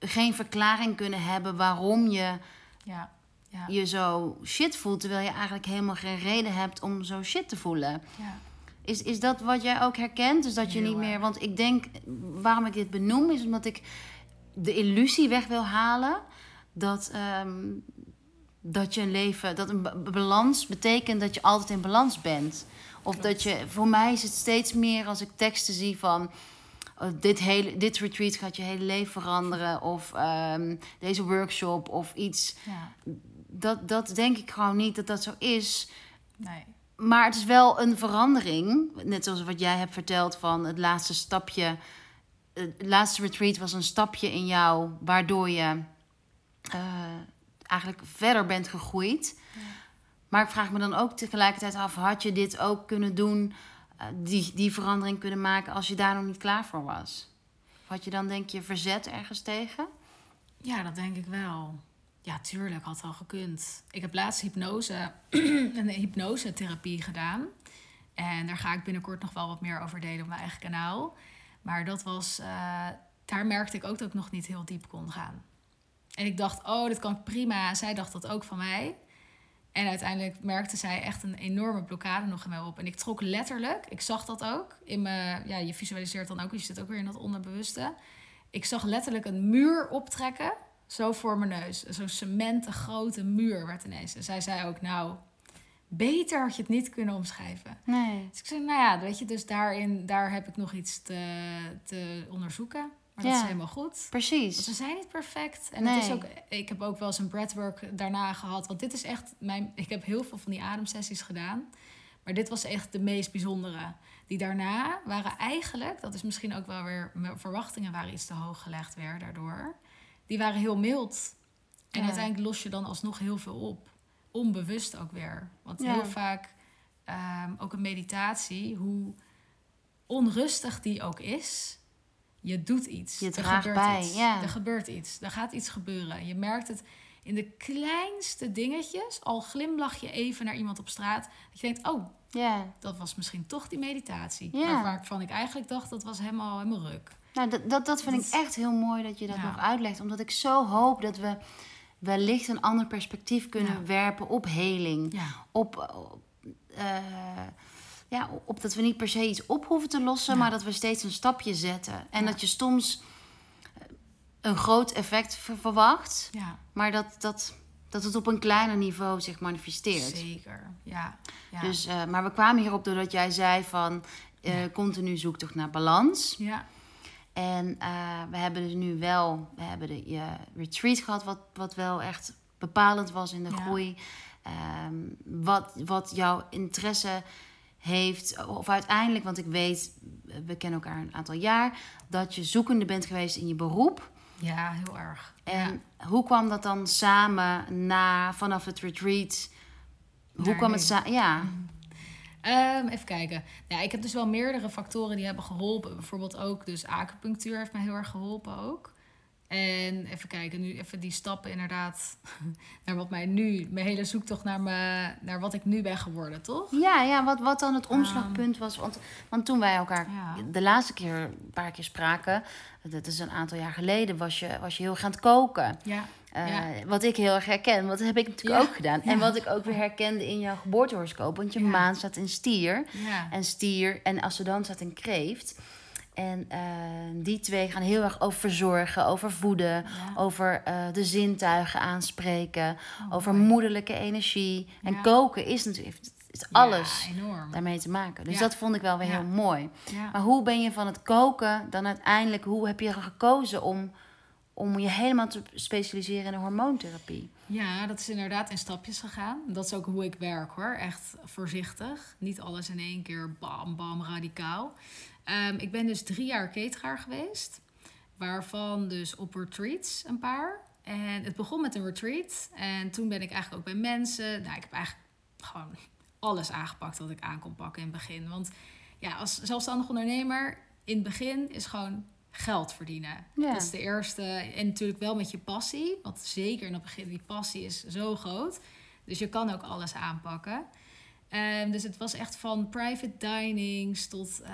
Speaker 1: geen verklaring kunnen hebben waarom je
Speaker 2: Ja. Ja.
Speaker 1: je zo shit voelt, terwijl je eigenlijk helemaal geen reden hebt om zo shit te voelen.
Speaker 2: Ja.
Speaker 1: Is, is dat wat jij ook herkent? Dus dat je
Speaker 2: Heel
Speaker 1: niet meer. Want ik denk, waarom ik dit benoem, is omdat ik de illusie weg wil halen dat, ehm, dat je een leven, dat een ba- balans betekent dat je altijd in balans bent. Of
Speaker 2: Klopt.
Speaker 1: dat je, voor mij is het steeds meer als ik teksten zie van. oh, dit, hele, dit retreat gaat je hele leven veranderen. Of ehm, deze workshop of iets.
Speaker 2: ja.
Speaker 1: Dat, dat denk ik gewoon niet dat dat zo is.
Speaker 2: Nee.
Speaker 1: Maar het is wel een verandering. Net zoals wat jij hebt verteld van het laatste stapje. Het laatste retreat was een stapje in jou, waardoor je eh, eigenlijk verder bent gegroeid.
Speaker 2: Ja.
Speaker 1: Maar ik vraag me dan ook tegelijkertijd af: had je dit ook kunnen doen, eh, die, die verandering kunnen maken, als je daar nog niet klaar voor was? Of had je dan, denk je, verzet ergens tegen?
Speaker 2: Ja, dat denk ik wel. Ja, tuurlijk, had wel gekund. Ik heb laatst hypnose, *clears throat* een hypnosetherapie gedaan. En daar ga ik binnenkort nog wel wat meer over delen op mijn eigen kanaal. Maar dat was, eh, daar merkte ik ook dat ik nog niet heel diep kon gaan. En ik dacht, oh, dit kan prima. Zij dacht dat ook van mij. En uiteindelijk merkte zij echt een enorme blokkade nog in mij op. En ik trok letterlijk, ik zag dat ook. In mijn, ja, je visualiseert dan ook, je zit ook weer in dat onderbewuste. Ik zag letterlijk een muur optrekken, zo voor mijn neus. Zo'n cementen grote muur werd ineens. En zij zei ook, nou, beter had je het niet kunnen omschrijven.
Speaker 1: Nee.
Speaker 2: Dus ik zei, nou ja, weet je, dus daarin, daar heb ik nog iets te, te onderzoeken. Maar dat is helemaal goed. Want
Speaker 1: Precies.
Speaker 2: we zijn niet perfect. En
Speaker 1: Nee.
Speaker 2: het is ook, ik heb ook wel eens een breathwork daarna gehad. Want dit is echt mijn. Ik heb heel veel van die ademsessies gedaan. Maar dit was echt de meest bijzondere. Die daarna waren eigenlijk, dat is misschien ook wel weer. Mijn verwachtingen waren iets te hoog gelegd weer daardoor. Die waren heel mild. En
Speaker 1: Ja.
Speaker 2: uiteindelijk los je dan alsnog heel veel op. Onbewust ook weer. Want
Speaker 1: Ja.
Speaker 2: heel vaak, ehm, ook een meditatie, hoe onrustig die ook is, je doet iets.
Speaker 1: Je
Speaker 2: er
Speaker 1: draagt
Speaker 2: gebeurt
Speaker 1: bij,
Speaker 2: iets.
Speaker 1: ja.
Speaker 2: Er gebeurt iets. Er gaat iets gebeuren. Je merkt het in de kleinste dingetjes, al glimlach je even naar iemand op straat, dat je denkt, oh,
Speaker 1: Ja.
Speaker 2: dat was misschien toch die meditatie. Maar waarvan ik eigenlijk dacht, dat was helemaal, helemaal ruk.
Speaker 1: Nou, dat, dat, dat vind
Speaker 2: Dat
Speaker 1: ik echt heel mooi dat je dat
Speaker 2: Ja.
Speaker 1: nog uitlegt. Omdat ik zo hoop dat we wellicht een ander perspectief kunnen
Speaker 2: Ja.
Speaker 1: werpen op heling.
Speaker 2: Ja.
Speaker 1: Op, eh, ja, op dat we niet per se iets op hoeven te lossen, maar dat we steeds een stapje zetten. En dat je soms een groot effect ver- verwacht, maar dat, dat, dat het op een kleiner niveau zich manifesteert.
Speaker 2: zeker. Ja. ja.
Speaker 1: Dus, eh, maar we kwamen hierop doordat jij zei van eh, continu zoektocht naar balans.
Speaker 2: ja.
Speaker 1: En eh, we hebben dus nu wel, we hebben de je retreat gehad, wat, wat wel echt bepalend was in de
Speaker 2: Ja.
Speaker 1: groei. Ehm, wat, wat jouw interesse heeft, of uiteindelijk, want ik weet, we kennen elkaar een aantal jaar, dat je zoekende bent geweest in je beroep.
Speaker 2: ja, heel erg.
Speaker 1: En hoe kwam dat dan samen na, vanaf het retreat? Hoe kwam
Speaker 2: nu.
Speaker 1: het samen? Ja.
Speaker 2: Ehm, even kijken. Ja, ik heb dus wel meerdere factoren die hebben geholpen. Bijvoorbeeld ook, dus acupunctuur heeft mij heel erg geholpen ook. En even kijken, nu even die stappen inderdaad *laughs* naar wat mij nu, mijn hele zoektocht naar, me, naar wat ik nu ben geworden, toch?
Speaker 1: Ja, ja wat, wat dan het omslagpunt was. Want, want toen wij elkaar
Speaker 2: Ja.
Speaker 1: de laatste keer een paar keer spraken, dat is een aantal jaar geleden, was je, was je heel erg aan het koken.
Speaker 2: Ja,
Speaker 1: Eh,
Speaker 2: Ja.
Speaker 1: Wat ik heel erg herken, want dat heb ik natuurlijk
Speaker 2: Ja.
Speaker 1: ook gedaan. En wat ik ook weer herkende in jouw geboortehoroscoop. Want je maan staat in stier. En stier en ascendant staat in kreeft. En eh, die twee gaan heel erg over verzorgen, over voeden,
Speaker 2: Ja.
Speaker 1: over eh, de zintuigen aanspreken,
Speaker 2: Oh,
Speaker 1: over
Speaker 2: mooi.
Speaker 1: moederlijke energie. En koken is natuurlijk is alles
Speaker 2: Ja,
Speaker 1: daarmee te maken. Dus dat vond ik wel weer heel mooi. Maar hoe ben je van het koken dan uiteindelijk, hoe heb je gekozen om, om je helemaal te specialiseren in de hormoontherapie?
Speaker 2: Ja, dat is inderdaad in stapjes gegaan. Dat is ook hoe ik werk hoor. Echt voorzichtig. Niet alles in één keer bam, bam, radicaal. Ehm, ik ben dus drie jaar cateraar geweest. Waarvan dus op retreats een paar. En het begon met een retreat. En toen ben ik eigenlijk ook bij mensen. Nou, ik heb eigenlijk gewoon alles aangepakt wat ik aan kon pakken in het begin. Want ja, als zelfstandig ondernemer, in het begin is gewoon geld verdienen.
Speaker 1: Ja.
Speaker 2: Dat is de eerste. En natuurlijk wel met je passie. Want zeker in het begin, die passie is zo groot. Dus je kan ook alles aanpakken. Ehm, dus het was echt van private dinings tot, eh,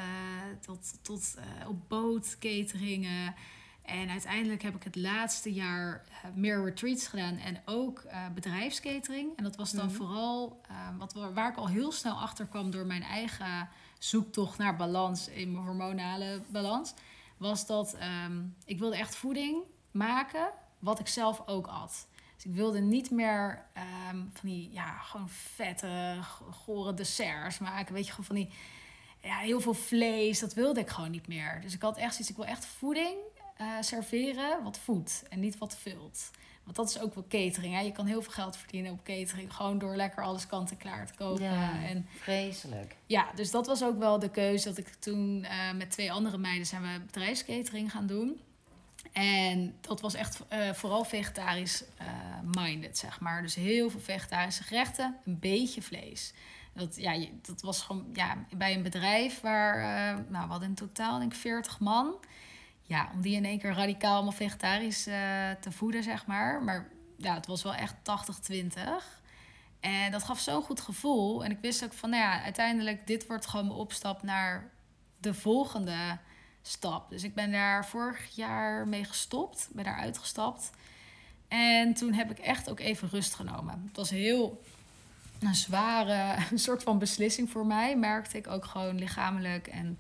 Speaker 2: tot, tot eh, op boot cateringen. En uiteindelijk heb ik het laatste jaar eh, meer retreats gedaan en ook bedrijfskatering. En dat was dan
Speaker 1: Mhm.
Speaker 2: vooral eh, wat, waar ik al heel snel achter kwam door mijn eigen zoektocht naar balans in mijn hormonale balans. Was dat ehm, ik wilde echt voeding maken wat ik zelf ook at. Dus ik wilde niet meer ehm, van die, ja, gewoon vette, gore desserts maken. Weet je, gewoon van die, ja, heel veel vlees. Dat wilde ik gewoon niet meer. Dus ik had echt zoiets, ik wil echt voeding eh, serveren wat voedt en niet wat vult. Want dat is ook wel catering. Hè? Je kan heel veel geld verdienen op catering. Gewoon door lekker alles kant en klaar te kopen.
Speaker 1: Ja.
Speaker 2: En
Speaker 1: Vreselijk.
Speaker 2: ja, dus dat was ook wel de keuze dat ik toen eh, met twee andere meiden zijn we bedrijfskatering gaan doen. En dat was echt eh, vooral vegetarisch eh, minded, zeg maar. Dus heel veel vegetarische gerechten, een beetje vlees. Dat, ja, dat was gewoon ja, bij een bedrijf waar, nou, we hadden in totaal denk ik 40 man. Ja, om die in één keer radicaal allemaal vegetarisch eh, te voeden, zeg maar. Maar ja, het was wel echt 80-20. En dat gaf zo'n goed gevoel. En ik wist ook van, nou ja, uiteindelijk, dit wordt gewoon mijn opstap naar de volgende stap. Dus ik ben daar vorig jaar mee gestopt, ben daar uitgestapt. En toen heb ik echt ook even rust genomen. Het was heel een zware *laughs* een soort van beslissing voor mij, merkte ik ook gewoon lichamelijk. En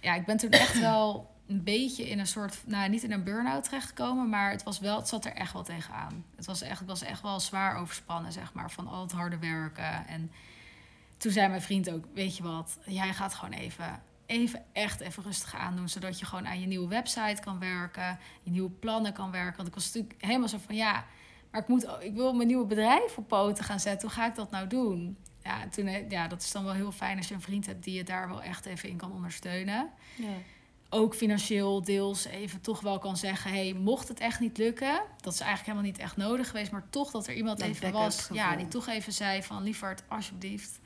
Speaker 2: ja, ik ben toen echt wel een beetje in een soort, nou niet in een burn-out terechtgekomen, maar het was wel, het zat er echt wel tegenaan. Het was echt, het was echt wel zwaar overspannen, zeg maar, van al het harde werken. En toen zei mijn vriend ook, weet je wat, jij gaat gewoon even, even echt even rustig aandoen, zodat je gewoon aan je nieuwe website kan werken, je nieuwe plannen kan werken. Want ik was natuurlijk helemaal zo van, ja, maar ik, moet, ik wil mijn nieuwe bedrijf op poten gaan zetten. Hoe ga ik dat nou doen? Ja, en toen, eh, ja, dat is dan wel heel fijn als je een vriend hebt die je daar wel echt even in kan ondersteunen
Speaker 1: Ja.
Speaker 2: Ook financieel deels even toch wel kan zeggen: hey, mocht het echt niet lukken, dat is eigenlijk helemaal niet echt nodig geweest, maar toch dat er iemand
Speaker 1: Een
Speaker 2: even was, ja, die toch even zei van lieverd, alsjeblieft,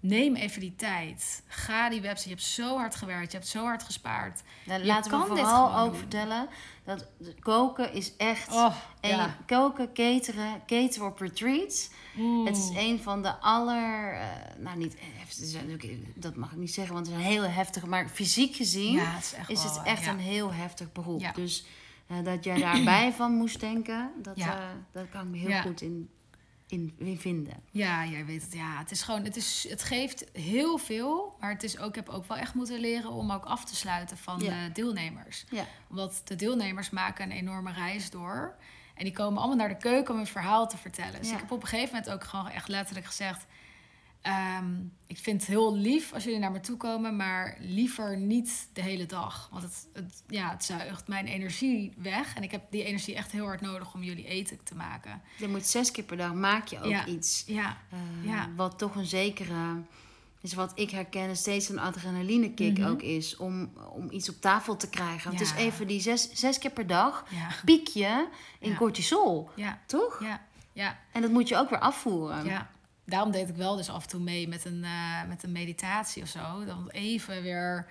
Speaker 2: neem even die tijd. Ga die website. Je hebt zo hard gewerkt. Je hebt zo hard gespaard.
Speaker 1: Nou,
Speaker 2: Je
Speaker 1: laten we
Speaker 2: kan dit
Speaker 1: vooral ook
Speaker 2: doen.
Speaker 1: vertellen dat koken is echt...
Speaker 2: Oh,
Speaker 1: en
Speaker 2: ja.
Speaker 1: koken, cateren, cateren op retreats.
Speaker 2: Mm.
Speaker 1: Het is een van de aller... eh, nou, niet dat mag ik niet zeggen, want het is een heel heftig... Maar fysiek gezien
Speaker 2: Ja, het is echt
Speaker 1: is
Speaker 2: wel,
Speaker 1: het echt
Speaker 2: ja.
Speaker 1: een heel heftig beroep.
Speaker 2: Ja.
Speaker 1: Dus eh, dat jij *clears throat* daarbij van moest denken, dat, eh, dat kan ik me heel goed in, in, in vinden.
Speaker 2: Ja, jij weet het. Ja, het is gewoon, het, is, het geeft heel veel. Maar het is ook, ik heb ook wel echt moeten leren om ook af te sluiten van de deelnemers.
Speaker 1: Ja.
Speaker 2: Omdat de deelnemers maken een enorme reis door. En die komen allemaal naar de keuken om een verhaal te vertellen. Dus ik heb op een gegeven moment ook gewoon echt letterlijk gezegd... ehm, ik vind het heel lief als jullie naar me toe komen, maar liever niet de hele dag. Want het, het, ja, het zuigt mijn energie weg. En ik heb die energie echt heel hard nodig om jullie eten te maken.
Speaker 1: Je moet zes keer per dag maak je ook
Speaker 2: Ja.
Speaker 1: iets.
Speaker 2: Ja,
Speaker 1: eh,
Speaker 2: Ja.
Speaker 1: Wat toch een zekere... is wat ik herken, steeds een adrenaline kick
Speaker 2: Mhm.
Speaker 1: ook is. Om, om iets op tafel te krijgen. Want Het
Speaker 2: Ja.
Speaker 1: is even die zes, zes keer per dag
Speaker 2: ja,
Speaker 1: piek je in
Speaker 2: Ja.
Speaker 1: cortisol.
Speaker 2: ja,
Speaker 1: Toch?
Speaker 2: ja, ja.
Speaker 1: En dat moet je ook weer afvoeren.
Speaker 2: Ja, daarom deed ik wel dus af en toe mee met een, eh, met een meditatie of zo. Dan even weer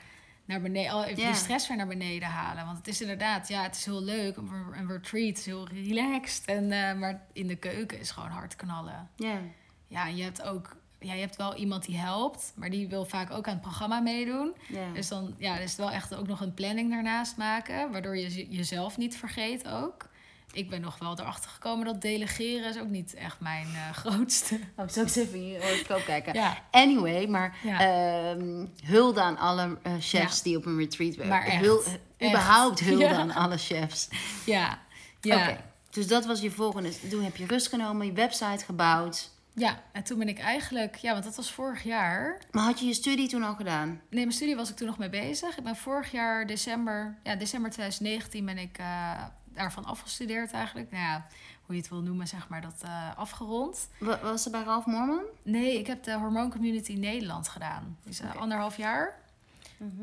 Speaker 2: naar beneden, al even die stress weer naar beneden halen. Want het is inderdaad, ja, het is heel leuk. Een retreat is heel relaxed. En, eh, maar in de keuken is gewoon hard knallen.
Speaker 1: Ja.
Speaker 2: Ja, en je hebt ook, ja, je hebt wel iemand die helpt, maar die wil vaak ook aan het programma meedoen. Dus dan ja, is wel echt ook nog een planning daarnaast maken, waardoor je jezelf niet vergeet ook. Ik ben nog wel erachter gekomen dat delegeren is ook niet echt mijn eh, *laughs* grootste.
Speaker 1: Oh, ik zal eens even je horoscoop kijken.
Speaker 2: Ja.
Speaker 1: Anyway, maar
Speaker 2: Ja.
Speaker 1: ehm, hulde aan alle eh, chefs
Speaker 2: Ja.
Speaker 1: die op een retreat werken.
Speaker 2: Maar echt,
Speaker 1: Hul-
Speaker 2: echt.
Speaker 1: überhaupt hulde aan alle chefs. *laughs*
Speaker 2: Ja, ja.
Speaker 1: Oké, dus dat was je volgende. Toen heb je rust genomen, je website gebouwd.
Speaker 2: ja. En toen ben ik eigenlijk, ja, want dat was vorig jaar.
Speaker 1: Maar had je je studie toen al gedaan?
Speaker 2: Nee, mijn studie was ik toen nog mee bezig. Ik ben vorig jaar december, ja, december 2019 ben ik eh, daarvan afgestudeerd eigenlijk. Nou ja, hoe je het wil noemen, zeg maar, dat eh, afgerond.
Speaker 1: Wa- Was ze bij Ralph Morman?
Speaker 2: Nee, ik heb de Hormoon Community Nederland gedaan. Die is eh, anderhalf jaar.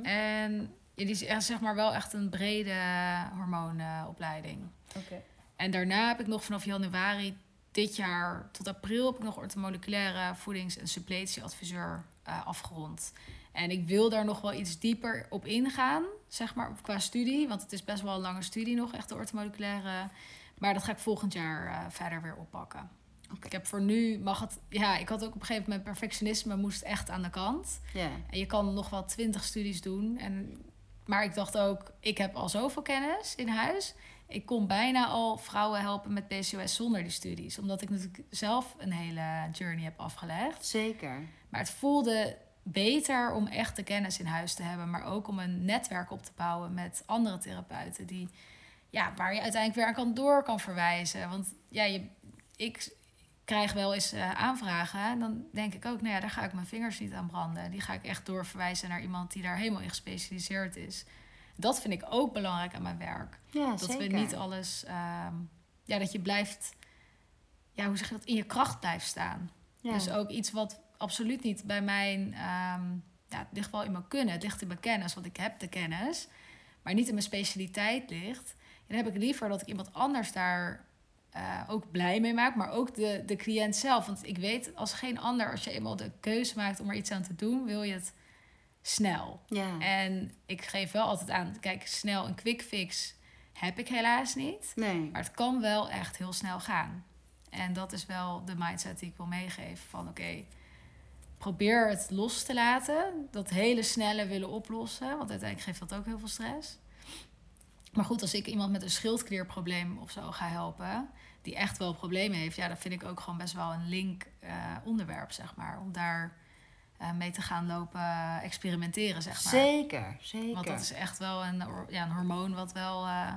Speaker 2: En ja, die is echt, zeg maar wel echt een brede hormoonopleiding.
Speaker 1: Oké.
Speaker 2: En daarna heb ik nog vanaf januari dit jaar tot april heb ik nog orthomoleculaire voedings- en suppletieadviseur eh, afgerond. En ik wil daar nog wel iets dieper op ingaan, zeg maar, qua studie. Want het is best wel een lange studie nog, echt de orthomoleculaire. Maar dat ga ik volgend jaar eh, verder weer oppakken. Ik heb voor nu, mag het... Ja, ik had ook op een gegeven moment perfectionisme moest echt aan de kant. En je kan nog wel twintig studies doen. En, maar ik dacht ook, ik heb al zoveel kennis in huis. Ik kon bijna al vrouwen helpen met PCOS zonder die studies. Omdat ik natuurlijk zelf een hele journey heb afgelegd.
Speaker 1: Zeker.
Speaker 2: Maar het voelde beter om echt de kennis in huis te hebben. Maar ook om een netwerk op te bouwen met andere therapeuten. Die, ja, waar je uiteindelijk weer aan kan door kan verwijzen. Want ja, je, ik krijg wel eens eh, aanvragen. En dan denk ik ook, nou ja, daar ga ik mijn vingers niet aan branden. Die ga ik echt doorverwijzen naar iemand die daar helemaal in gespecialiseerd is. Dat vind ik ook belangrijk aan mijn werk.
Speaker 1: Ja,
Speaker 2: Dat
Speaker 1: zeker.
Speaker 2: we niet alles... ehm, ja, dat je blijft... Ja, hoe zeg je dat? In je kracht blijft staan.
Speaker 1: Ja.
Speaker 2: Dus ook iets wat absoluut niet bij mijn... ehm, ja, het ligt wel in mijn kunnen. Het ligt in mijn kennis, want ik heb de kennis. Maar niet in mijn specialiteit ligt. Dan heb ik liever dat ik iemand anders daar eh, ook blij mee maak. Maar ook de, de cliënt zelf. Want ik weet als geen ander, als je eenmaal de keuze maakt om er iets aan te doen... wil je het snel.
Speaker 1: Ja.
Speaker 2: En ik geef wel altijd aan, kijk, snel een quick fix heb ik helaas niet.
Speaker 1: Nee.
Speaker 2: Maar het kan wel echt heel snel gaan. En dat is wel de mindset die ik wil meegeven. Van oké, probeer het los te laten. Dat hele snelle willen oplossen. Want uiteindelijk geeft dat ook heel veel stress. Maar goed, als ik iemand met een schildklierprobleem of zo ga helpen... die echt wel problemen heeft... ja, dan vind ik ook gewoon best wel een link eh, onderwerp, zeg maar. Om daar eh, mee te gaan lopen experimenteren, zeg maar.
Speaker 1: Zeker, zeker.
Speaker 2: Want dat is echt wel een, ja, een hormoon wat wel eh,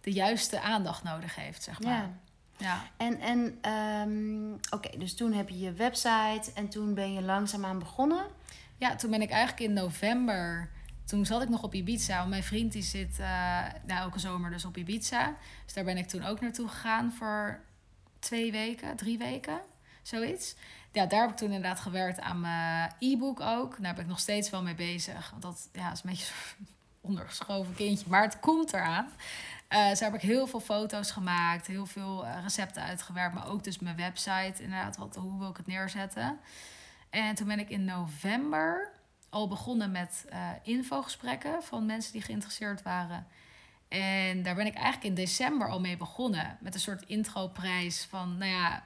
Speaker 2: de juiste aandacht nodig heeft, zeg maar.
Speaker 1: Ja.
Speaker 2: Ja.
Speaker 1: En, en ehm, oké, dus toen heb je je website en toen ben je langzaamaan begonnen.
Speaker 2: ja, toen ben ik eigenlijk in november... Toen zat ik nog op Ibiza. Want mijn vriend die zit nou, elke zomer dus op Ibiza. Dus daar ben ik toen ook naartoe gegaan voor twee weken, drie weken, zoiets. Ja, daar heb ik toen inderdaad gewerkt aan mijn e-book ook. Daar ben ik nog steeds wel mee bezig. Want dat ja, is een beetje *laughs* ondergeschoven kindje. Maar het komt eraan. Eh dus daar heb ik heel veel foto's gemaakt. Heel veel eh, recepten uitgewerkt. Maar ook dus mijn website. Inderdaad, wat, hoe wil ik het neerzetten. En toen ben ik in november al begonnen met uh, infogesprekken van mensen die geïnteresseerd waren. En daar ben ik eigenlijk in december al mee begonnen. Met een soort introprijs van, nou ja,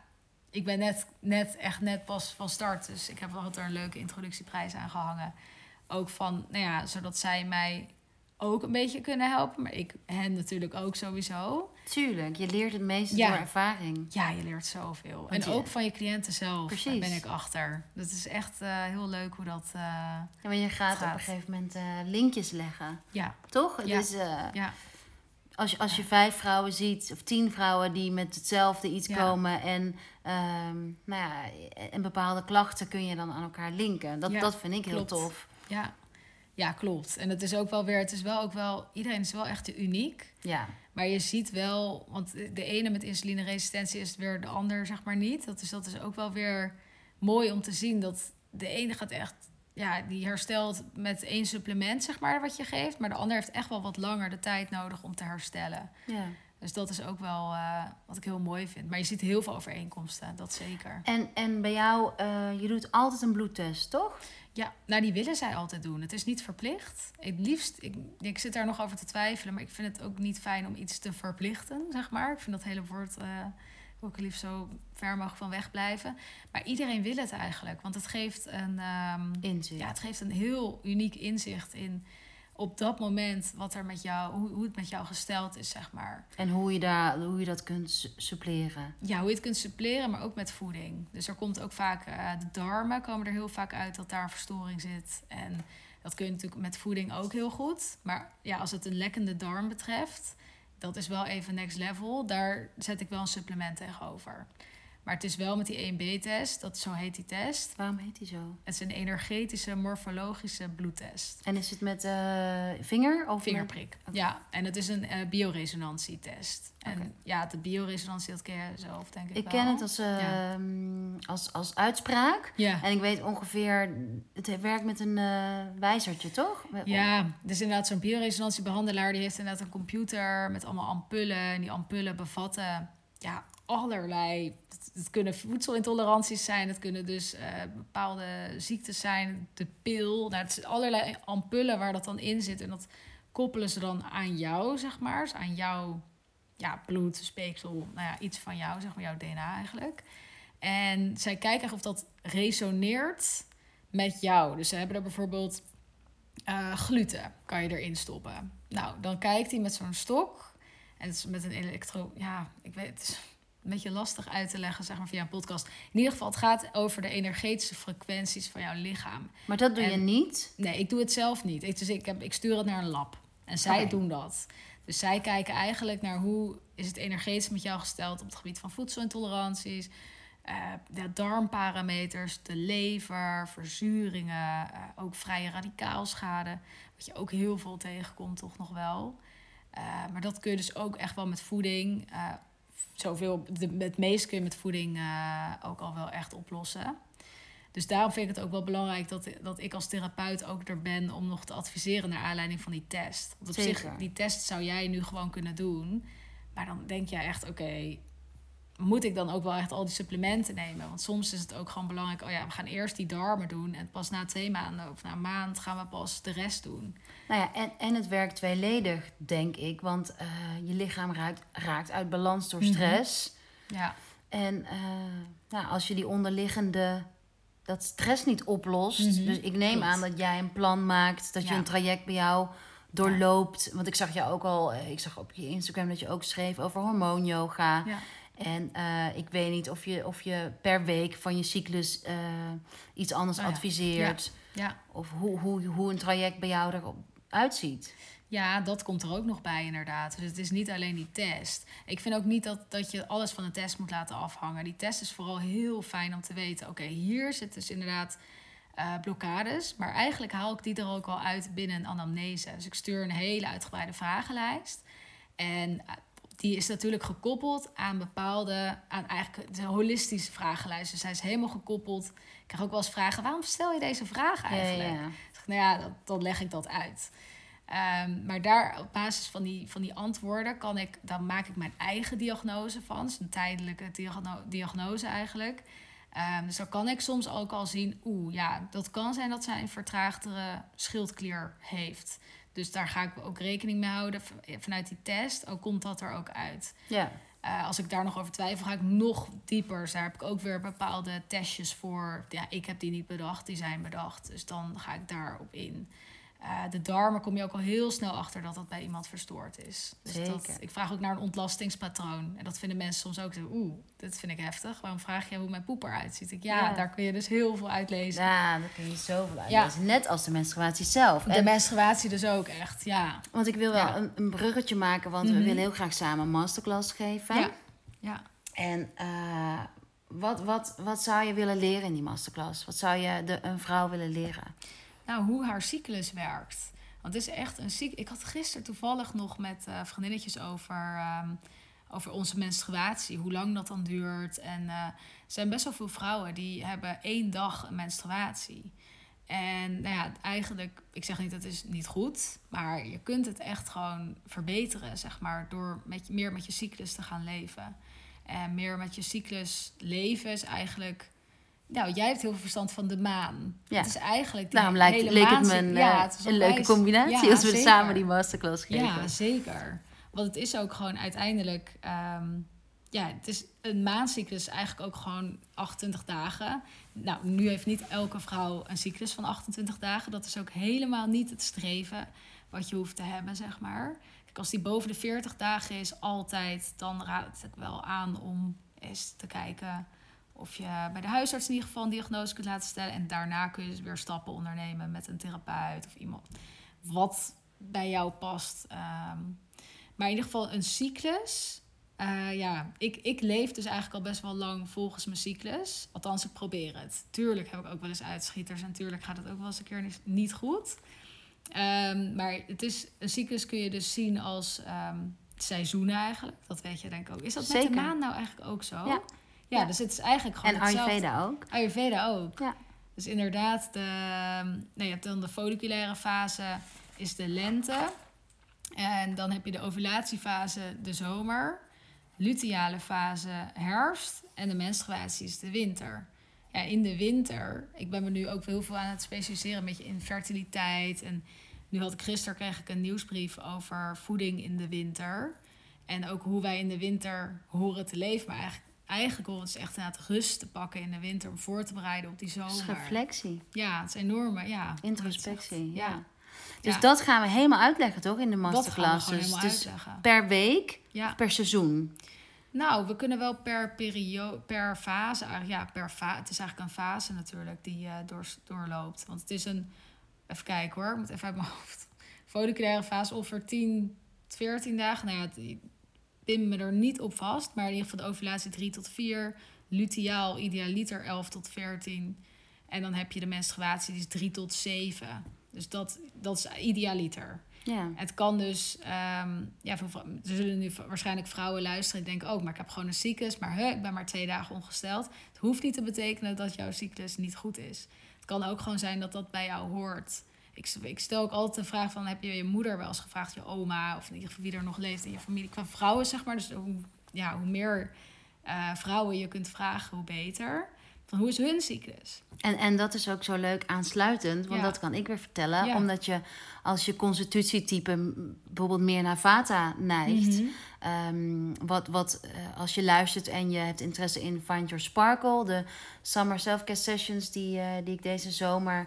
Speaker 2: ik ben net, net, echt net pas van start. Dus ik heb altijd er een leuke introductieprijs aan gehangen. Ook van, nou ja, zodat zij mij ook een beetje kunnen helpen. Maar ik hen natuurlijk ook sowieso.
Speaker 1: Tuurlijk, je leert het meeste door ervaring.
Speaker 2: Ja, je leert zoveel. en ook van je cliënten zelf Precies. ben ik achter. Dat is echt uh, heel leuk hoe dat uh,
Speaker 1: ja, maar je gaat, op een gegeven moment uh, linkjes leggen.
Speaker 2: Ja.
Speaker 1: Toch?
Speaker 2: Ja.
Speaker 1: Dus, ja. Als je, als je vijf vrouwen ziet, of tien vrouwen die met hetzelfde iets komen en, um, nou ja, en bepaalde klachten kun je dan aan elkaar linken. Dat, dat vind ik heel tof.
Speaker 2: Ja. Ja, klopt. En het is ook wel weer, het is wel ook wel, iedereen is wel echt uniek.
Speaker 1: Ja.
Speaker 2: Maar je ziet wel, want de ene met insulineresistentie is weer de ander, zeg maar niet. Dat is, dat is ook wel weer mooi om te zien dat de ene gaat echt, ja, die herstelt met één supplement, zeg maar, wat je geeft. Maar de ander heeft echt wel wat langer de tijd nodig om te herstellen.
Speaker 1: Ja.
Speaker 2: Dus dat is ook wel uh, wat ik heel mooi vind. Maar je ziet heel veel overeenkomsten, dat zeker.
Speaker 1: En, en bij jou, uh, je doet altijd een bloedtest, toch?
Speaker 2: Ja, nou die willen zij altijd doen. Het is niet verplicht. Het liefst, ik, ik zit daar nog over te twijfelen, maar ik vind het ook niet fijn om iets te verplichten, zeg maar. Ik vind dat hele woord uh, ook liefst zo ver mogelijk van wegblijven. Maar iedereen wil het eigenlijk, want het geeft een, um,
Speaker 1: inzicht.
Speaker 2: Ja, het geeft een heel uniek inzicht in op dat moment wat er met jou, hoe, hoe het met jou gesteld is, zeg maar.
Speaker 1: En hoe je, daar, hoe je dat kunt suppleren.
Speaker 2: Ja, hoe je het kunt suppleren, maar ook met voeding. Dus er komt ook vaak, uh, de darmen komen er heel vaak uit dat daar een verstoring zit. En dat kun je natuurlijk met voeding ook heel goed. Maar ja, als het een lekkende darm betreft, dat is wel even next level. Daar zet ik wel een supplement tegenover. Maar het is wel met die 1B-test, dat zo heet die test.
Speaker 1: Waarom heet die zo?
Speaker 2: Het is een energetische morfologische bloedtest.
Speaker 1: En is het met uh, vinger of
Speaker 2: vingerprik? Ja, en het is een uh, bioresonantietest. En okay. ja, de bioresonantie, dat ken je zelf denk ik
Speaker 1: Ik
Speaker 2: wel.
Speaker 1: ken het als, uh, ja. als, als uitspraak.
Speaker 2: Ja.
Speaker 1: En ik weet ongeveer, het werkt met een wijzertje, toch?
Speaker 2: Ja, dus inderdaad zo'n bioresonantiebehandelaar... die heeft inderdaad een computer met allemaal ampullen. En die ampullen bevatten... Ja, allerlei. Het, kunnen voedselintoleranties zijn, het kunnen dus uh, bepaalde ziektes zijn, de pil. Nou, het zijn allerlei ampullen waar dat dan in zit. En dat koppelen ze dan aan jou, zeg maar. Dus aan jouw ja, bloed, speeksel, nou ja, iets van jou, zeg maar, jouw DNA eigenlijk. En zij kijken of dat resoneert met jou. Dus ze hebben er bijvoorbeeld uh, gluten, kan je erin stoppen. Nou, dan kijkt hij met zo'n stok. En is met een elektro... Ja, ik weet het. Een beetje lastig uit te leggen, zeg maar, via een podcast. In ieder geval, het gaat over de energetische frequenties van jouw lichaam.
Speaker 1: Maar dat doe en, je niet?
Speaker 2: Nee, ik doe het zelf niet. Ik, dus ik, heb, ik stuur het naar een lab. En zij okay. doen dat. Dus zij kijken eigenlijk naar hoe is het energetisch met jou gesteld op het gebied van voedselintoleranties, uh, de darmparameters, de lever, verzuringen, uh, ook vrije radicaalschade. Wat je ook heel veel tegenkomt, toch nog wel. Uh, maar dat kun je dus ook echt wel met voeding zoveel, de, het meest kun je met voeding uh, ook al wel echt oplossen. Dus daarom vind ik het ook wel belangrijk dat, dat ik als therapeut ook er ben om nog te adviseren naar aanleiding van die test. Want op
Speaker 1: Zeker.
Speaker 2: zich, die test zou jij nu gewoon kunnen doen. Maar dan denk jij echt, oké, okay, moet ik dan ook wel echt al die supplementen nemen? Want soms is het ook gewoon belangrijk, oh ja, we gaan eerst die darmen doen. En pas na twee maanden of na een maand gaan we pas de rest doen.
Speaker 1: Nou ja, en, en het werkt tweeledig, denk ik. Want uh, je lichaam raakt, raakt uit balans door stress.
Speaker 2: Mm -hmm. Ja.
Speaker 1: En uh, nou, als je die onderliggende, dat stress niet oplost. Mm -hmm. Dus ik neem Goed. aan dat jij een plan maakt, dat ja. je een traject bij jou doorloopt. Ja. Want ik zag jou ook al, ik zag op je Instagram dat je ook schreef over hormoonyoga.
Speaker 2: Ja.
Speaker 1: En uh, ik weet niet of je, of je per week van je cyclus uh, iets anders
Speaker 2: oh, ja.
Speaker 1: adviseert.
Speaker 2: Ja. ja.
Speaker 1: Of hoe, hoe, hoe een traject bij jou eruit ziet.
Speaker 2: Ja, dat komt er ook nog bij inderdaad. Dus het is niet alleen die test. Ik vind ook niet dat, dat je alles van een test moet laten afhangen. Die test is vooral heel fijn om te weten... oké, okay, hier zit dus inderdaad uh, blokkades... maar eigenlijk haal ik die er ook al uit binnen een anamnese. Dus ik stuur een hele uitgebreide vragenlijst... En die is natuurlijk gekoppeld aan bepaalde, aan eigenlijk de holistische vragenlijst. Dus hij is helemaal gekoppeld. Ik krijg ook wel eens vragen: waarom stel je deze vraag eigenlijk?
Speaker 1: Ja,
Speaker 2: nou ja, dat, dan leg ik dat uit. Um, maar daar op basis van die, van die antwoorden kan ik, dan maak ik mijn eigen diagnose van. Het is een tijdelijke diagno diagnose eigenlijk. Ehm, dus dan kan ik soms ook al zien, oeh, ja, dat kan zijn dat zij een vertraagdere schildklier heeft. Dus daar ga ik ook rekening mee houden vanuit die test. Ook komt dat er ook uit.
Speaker 1: Ja.
Speaker 2: Eh, als ik daar nog over twijfel, ga ik nog dieper. Dus daar heb ik ook weer bepaalde testjes voor. Ja, ik heb die niet bedacht, die zijn bedacht. Dus dan ga ik daarop in. Eh, de darmen kom je ook al heel snel achter dat dat bij iemand verstoord is. Dus Dat,
Speaker 1: Zeker.
Speaker 2: ik vraag ook naar een ontlastingspatroon. En dat vinden mensen soms ook zo, oeh, dit vind ik heftig. Waarom vraag je hoe mijn poep eruit ziet? Ik, ja,
Speaker 1: Ja.
Speaker 2: daar kun je dus heel veel uitlezen.
Speaker 1: Ja, daar kun je zoveel uit
Speaker 2: Ja.
Speaker 1: Net als de menstruatie zelf.
Speaker 2: De
Speaker 1: En-
Speaker 2: menstruatie dus ook echt, ja.
Speaker 1: want ik wil wel
Speaker 2: Ja.
Speaker 1: een, een bruggetje maken, want we
Speaker 2: Mhm.
Speaker 1: willen heel graag samen een masterclass geven.
Speaker 2: Ja, ja.
Speaker 1: En eh, wat, wat, wat zou je willen leren in die masterclass? Wat zou je de, een vrouw willen leren?
Speaker 2: Nou, hoe haar cyclus werkt. Want het is echt een ziek. Ik had gisteren toevallig nog met eh, vriendinnetjes over, ehm, over onze menstruatie. Hoe lang dat dan duurt. En eh, er zijn best wel veel vrouwen die hebben één dag een menstruatie. En nou ja, eigenlijk, ik zeg niet dat is niet goed. Maar je kunt het echt gewoon verbeteren, zeg maar. Door met, meer met je cyclus te gaan leven. En meer met je cyclus leven is eigenlijk... Nou, jij hebt heel veel verstand van de maan.
Speaker 1: Ja.
Speaker 2: Het is eigenlijk die
Speaker 1: Daarom lijkt,
Speaker 2: hele
Speaker 1: leek het me
Speaker 2: maancyclus-
Speaker 1: een,
Speaker 2: ja,
Speaker 1: eh,
Speaker 2: het is
Speaker 1: een leuke combinatie
Speaker 2: Ja,
Speaker 1: als we
Speaker 2: zeker.
Speaker 1: samen die masterclass geven.
Speaker 2: Ja, zeker. Want het is ook gewoon uiteindelijk... ehm, ja, het is een maandcyclus eigenlijk ook gewoon 28 dagen. Nou, nu heeft niet elke vrouw een cyclus van 28 dagen. Dat is ook helemaal niet het streven wat je hoeft te hebben, zeg maar. Kijk, als die boven de 40 dagen is, altijd... dan raad ik wel aan om eens te kijken... of je bij de huisarts in ieder geval een diagnose kunt laten stellen. En daarna kun je dus weer stappen ondernemen met een therapeut of iemand... wat bij jou past. Ehm, maar in ieder geval een cyclus. Eh, ja, ik, ik leef dus eigenlijk al best wel lang volgens mijn cyclus. Althans, ik probeer het. Tuurlijk heb ik ook wel eens uitschieters. En tuurlijk gaat het ook wel eens een keer niet- goed. Ehm, maar het is, een cyclus kun je dus zien als ehm, seizoenen eigenlijk. Dat weet je denk ik ook. Is dat met de maan nou eigenlijk ook zo?
Speaker 1: Ja.
Speaker 2: Ja, dus het is eigenlijk gewoon
Speaker 1: En
Speaker 2: hetzelfde.
Speaker 1: Ayurveda ook.
Speaker 2: Ayurveda ook.
Speaker 1: Ja.
Speaker 2: Dus inderdaad, de, nee, je hebt dan de folliculaire fase is de lente. En dan heb je de ovulatiefase de zomer. Luteale fase herfst. En de menstruatie is de winter. Ja, in de winter, ik ben me nu ook heel veel aan het specialiseren een beetje in fertiliteit. En nu had ik gisteren kreeg ik een nieuwsbrief over voeding in de winter. En ook hoe wij in de winter horen te leven. Maar eigenlijk, eigenlijk we dus echt inderdaad rust te pakken in de winter om voor te bereiden op die
Speaker 1: Dat is
Speaker 2: zomer.
Speaker 1: reflectie,
Speaker 2: Ja, het is enorme, ja.
Speaker 1: introspectie. Ja.
Speaker 2: Ja.
Speaker 1: Dus
Speaker 2: Ja.
Speaker 1: dat gaan we helemaal uitleggen, toch, in de
Speaker 2: Dat gaan we
Speaker 1: masterclass?
Speaker 2: gewoon
Speaker 1: Dus,
Speaker 2: uitleggen.
Speaker 1: per week,
Speaker 2: Ja.
Speaker 1: per seizoen.
Speaker 2: Nou, we kunnen wel per periode, per fase, eigenlijk- ja, per fa het is eigenlijk een fase natuurlijk die eh door, doorloopt. Want het is een, even kijken hoor, ik moet even uit mijn hoofd. Folliculaire fase ongeveer 10, 14 dagen. Nou ja, pin me er niet op vast, maar in ieder geval de ovulatie 3 tot 4. Luteaal, idealiter 11 tot 14. En dan heb je de menstruatie, die is 3 tot 7. Dus dat, dat is idealiter.
Speaker 1: Ja.
Speaker 2: Het kan dus, ehm, ja, er zullen nu waarschijnlijk vrouwen luisteren die denken, oh, maar ik heb gewoon een cyclus, maar huh, ik ben maar twee dagen ongesteld. Het hoeft niet te betekenen dat jouw cyclus niet goed is. Het kan ook gewoon zijn dat dat bij jou hoort. Ik, ik stel ook altijd de vraag van, heb je je moeder wel eens gevraagd, je oma, of in ieder geval wie er nog leeft in je familie, qua vrouwen zeg maar. Dus hoe, ja, hoe meer eh, vrouwen je kunt vragen, hoe beter. Van hoe is hun cyclus?
Speaker 1: En, en dat is ook zo leuk aansluitend, want
Speaker 2: Ja.
Speaker 1: dat kan ik weer vertellen.
Speaker 2: Ja.
Speaker 1: Omdat je als je constitutietype bijvoorbeeld meer naar vata neigt.
Speaker 2: Mhm.
Speaker 1: ehm, wat, wat eh, als je luistert en je hebt interesse in Find Your Sparkle, de Summer Self-Care Sessions die, eh, die ik deze zomer,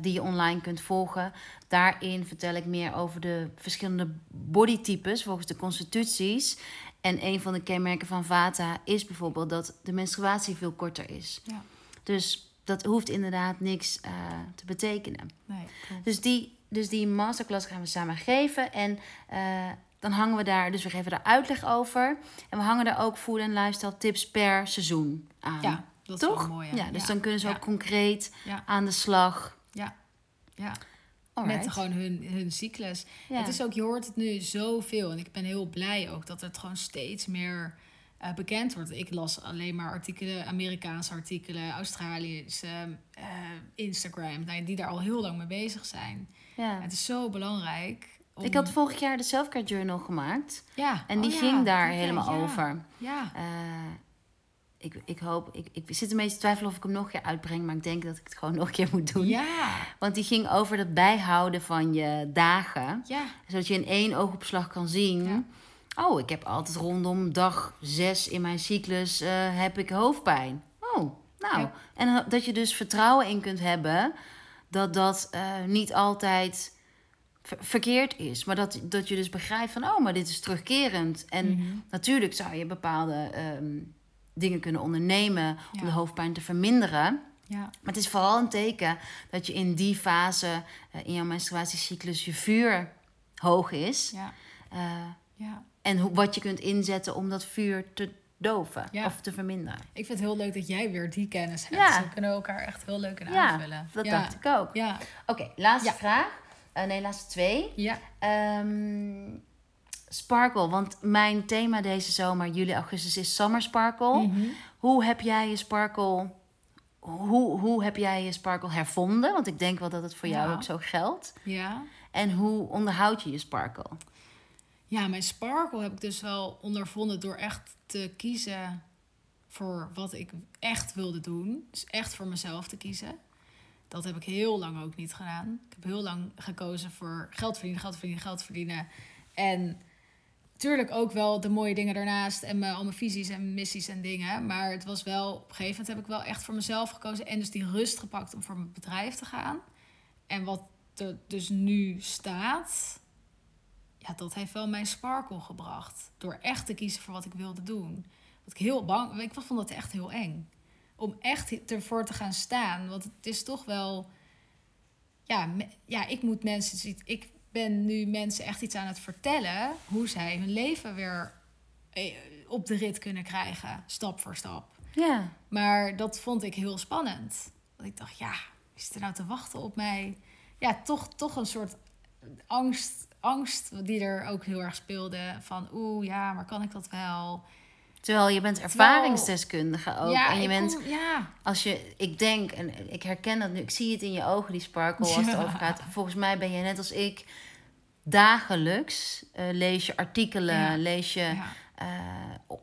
Speaker 1: die je online kunt volgen. Daarin vertel ik meer over de verschillende bodytypes volgens de constituties. En een van de kenmerken van vata is bijvoorbeeld dat de menstruatie veel korter is.
Speaker 2: Ja,
Speaker 1: Dus dat hoeft inderdaad niks eh, te betekenen.
Speaker 2: nee.
Speaker 1: Dus die, dus die masterclass gaan we samen geven. En eh, dan hangen we daar, dus we geven daar uitleg over. En we hangen daar ook food en lifestyle tips per seizoen aan.
Speaker 2: Ja, dat is
Speaker 1: Toch?
Speaker 2: wel mooi.
Speaker 1: ja, dus dan kunnen ze ook concreet aan de slag.
Speaker 2: Ja.
Speaker 1: Alright.
Speaker 2: Met gewoon hun, hun cyclus.
Speaker 1: Ja.
Speaker 2: Het is ook, je hoort het nu zoveel. En ik ben heel blij ook dat het gewoon steeds meer eh, bekend wordt. Ik las alleen maar artikelen, Amerikaanse artikelen, Australische, eh, Instagram, nou, die daar al heel lang mee bezig zijn.
Speaker 1: ja.
Speaker 2: Het is zo belangrijk. om-
Speaker 1: Ik had vorig jaar de Selfcare Journal gemaakt.
Speaker 2: ja.
Speaker 1: En die
Speaker 2: oh
Speaker 1: ging daar helemaal over.
Speaker 2: Ja,
Speaker 1: Eh, ik, ik hoop, ik, ik zit een beetje te twijfelen of ik hem nog een keer uitbreng, maar ik denk dat ik het gewoon nog een keer moet doen.
Speaker 2: Ja.
Speaker 1: Want die ging over het bijhouden van je dagen.
Speaker 2: Ja.
Speaker 1: Zodat je in één oogopslag kan zien.
Speaker 2: Ja.
Speaker 1: Oh, ik heb altijd rondom dag zes in mijn cyclus eh, heb ik hoofdpijn. Oh, nou.
Speaker 2: Ja.
Speaker 1: En dat je dus vertrouwen in kunt hebben dat dat eh, niet altijd ver- verkeerd is. Maar dat, dat je dus begrijpt van, oh, maar dit is terugkerend. En
Speaker 2: Mhm.
Speaker 1: natuurlijk zou je bepaalde ehm, dingen kunnen ondernemen om de hoofdpijn te verminderen.
Speaker 2: Ja.
Speaker 1: Maar het is vooral een teken dat je in die fase eh, in jouw menstruatiecyclus je vuur hoog is.
Speaker 2: Ja.
Speaker 1: Eh,
Speaker 2: Ja.
Speaker 1: en hoe, wat je kunt inzetten om dat vuur te doven
Speaker 2: Ja.
Speaker 1: of te verminderen.
Speaker 2: Ik vind het heel leuk dat jij weer die kennis hebt.
Speaker 1: Ja.
Speaker 2: We kunnen elkaar echt heel leuk in
Speaker 1: Ja,
Speaker 2: aanvullen.
Speaker 1: dat dacht ik ook.
Speaker 2: Ja.
Speaker 1: Oké, laatste vraag. Eh, nee, laatste twee.
Speaker 2: Ja.
Speaker 1: Ehm, sparkle, want mijn thema deze zomer, juli, augustus, is Summer Sparkle.
Speaker 2: Mhm.
Speaker 1: Hoe heb jij je sparkle... Hoe, hoe heb jij je sparkle hervonden? Want ik denk wel dat het voor jou
Speaker 2: Ja.
Speaker 1: ook zo geldt.
Speaker 2: Ja.
Speaker 1: En hoe onderhoud je je sparkle?
Speaker 2: Ja, mijn sparkle heb ik dus wel ondervonden door echt te kiezen voor wat ik echt wilde doen. Dus echt voor mezelf te kiezen. Dat heb ik heel lang ook niet gedaan. Ik heb heel lang gekozen voor geld verdienen, geld verdienen, geld verdienen. En natuurlijk ook wel de mooie dingen daarnaast en al mijn visies en missies en dingen. Maar het was wel, op een gegeven moment heb ik wel echt voor mezelf gekozen en dus die rust gepakt om voor mijn bedrijf te gaan. En wat er dus nu staat, ja, dat heeft wel mijn sparkle gebracht. Door echt te kiezen voor wat ik wilde doen. Wat ik heel bang, ik vond dat echt heel eng. Om echt ervoor te gaan staan. Want het is toch wel, ja, ja ik moet mensen, ik ben nu mensen echt iets aan het vertellen hoe zij hun leven weer eh, op de rit kunnen krijgen, stap voor stap.
Speaker 1: Ja.
Speaker 2: Maar dat vond ik heel spannend. Want ik dacht, ja, wie zit er nou te wachten op mij? Ja, toch, toch een soort angst, angst die er ook heel erg speelde. Van, oeh, ja, maar kan ik dat wel?
Speaker 1: Terwijl je bent ervaringsdeskundige ook.
Speaker 2: ja,
Speaker 1: en je bent,
Speaker 2: kom- ja,
Speaker 1: als je, ik denk, en ik herken dat nu, ik zie het in je ogen, die sparkle als het
Speaker 2: Ja.
Speaker 1: over gaat. Volgens mij ben je net als ik dagelijks, eh, lees je artikelen, lees je eh,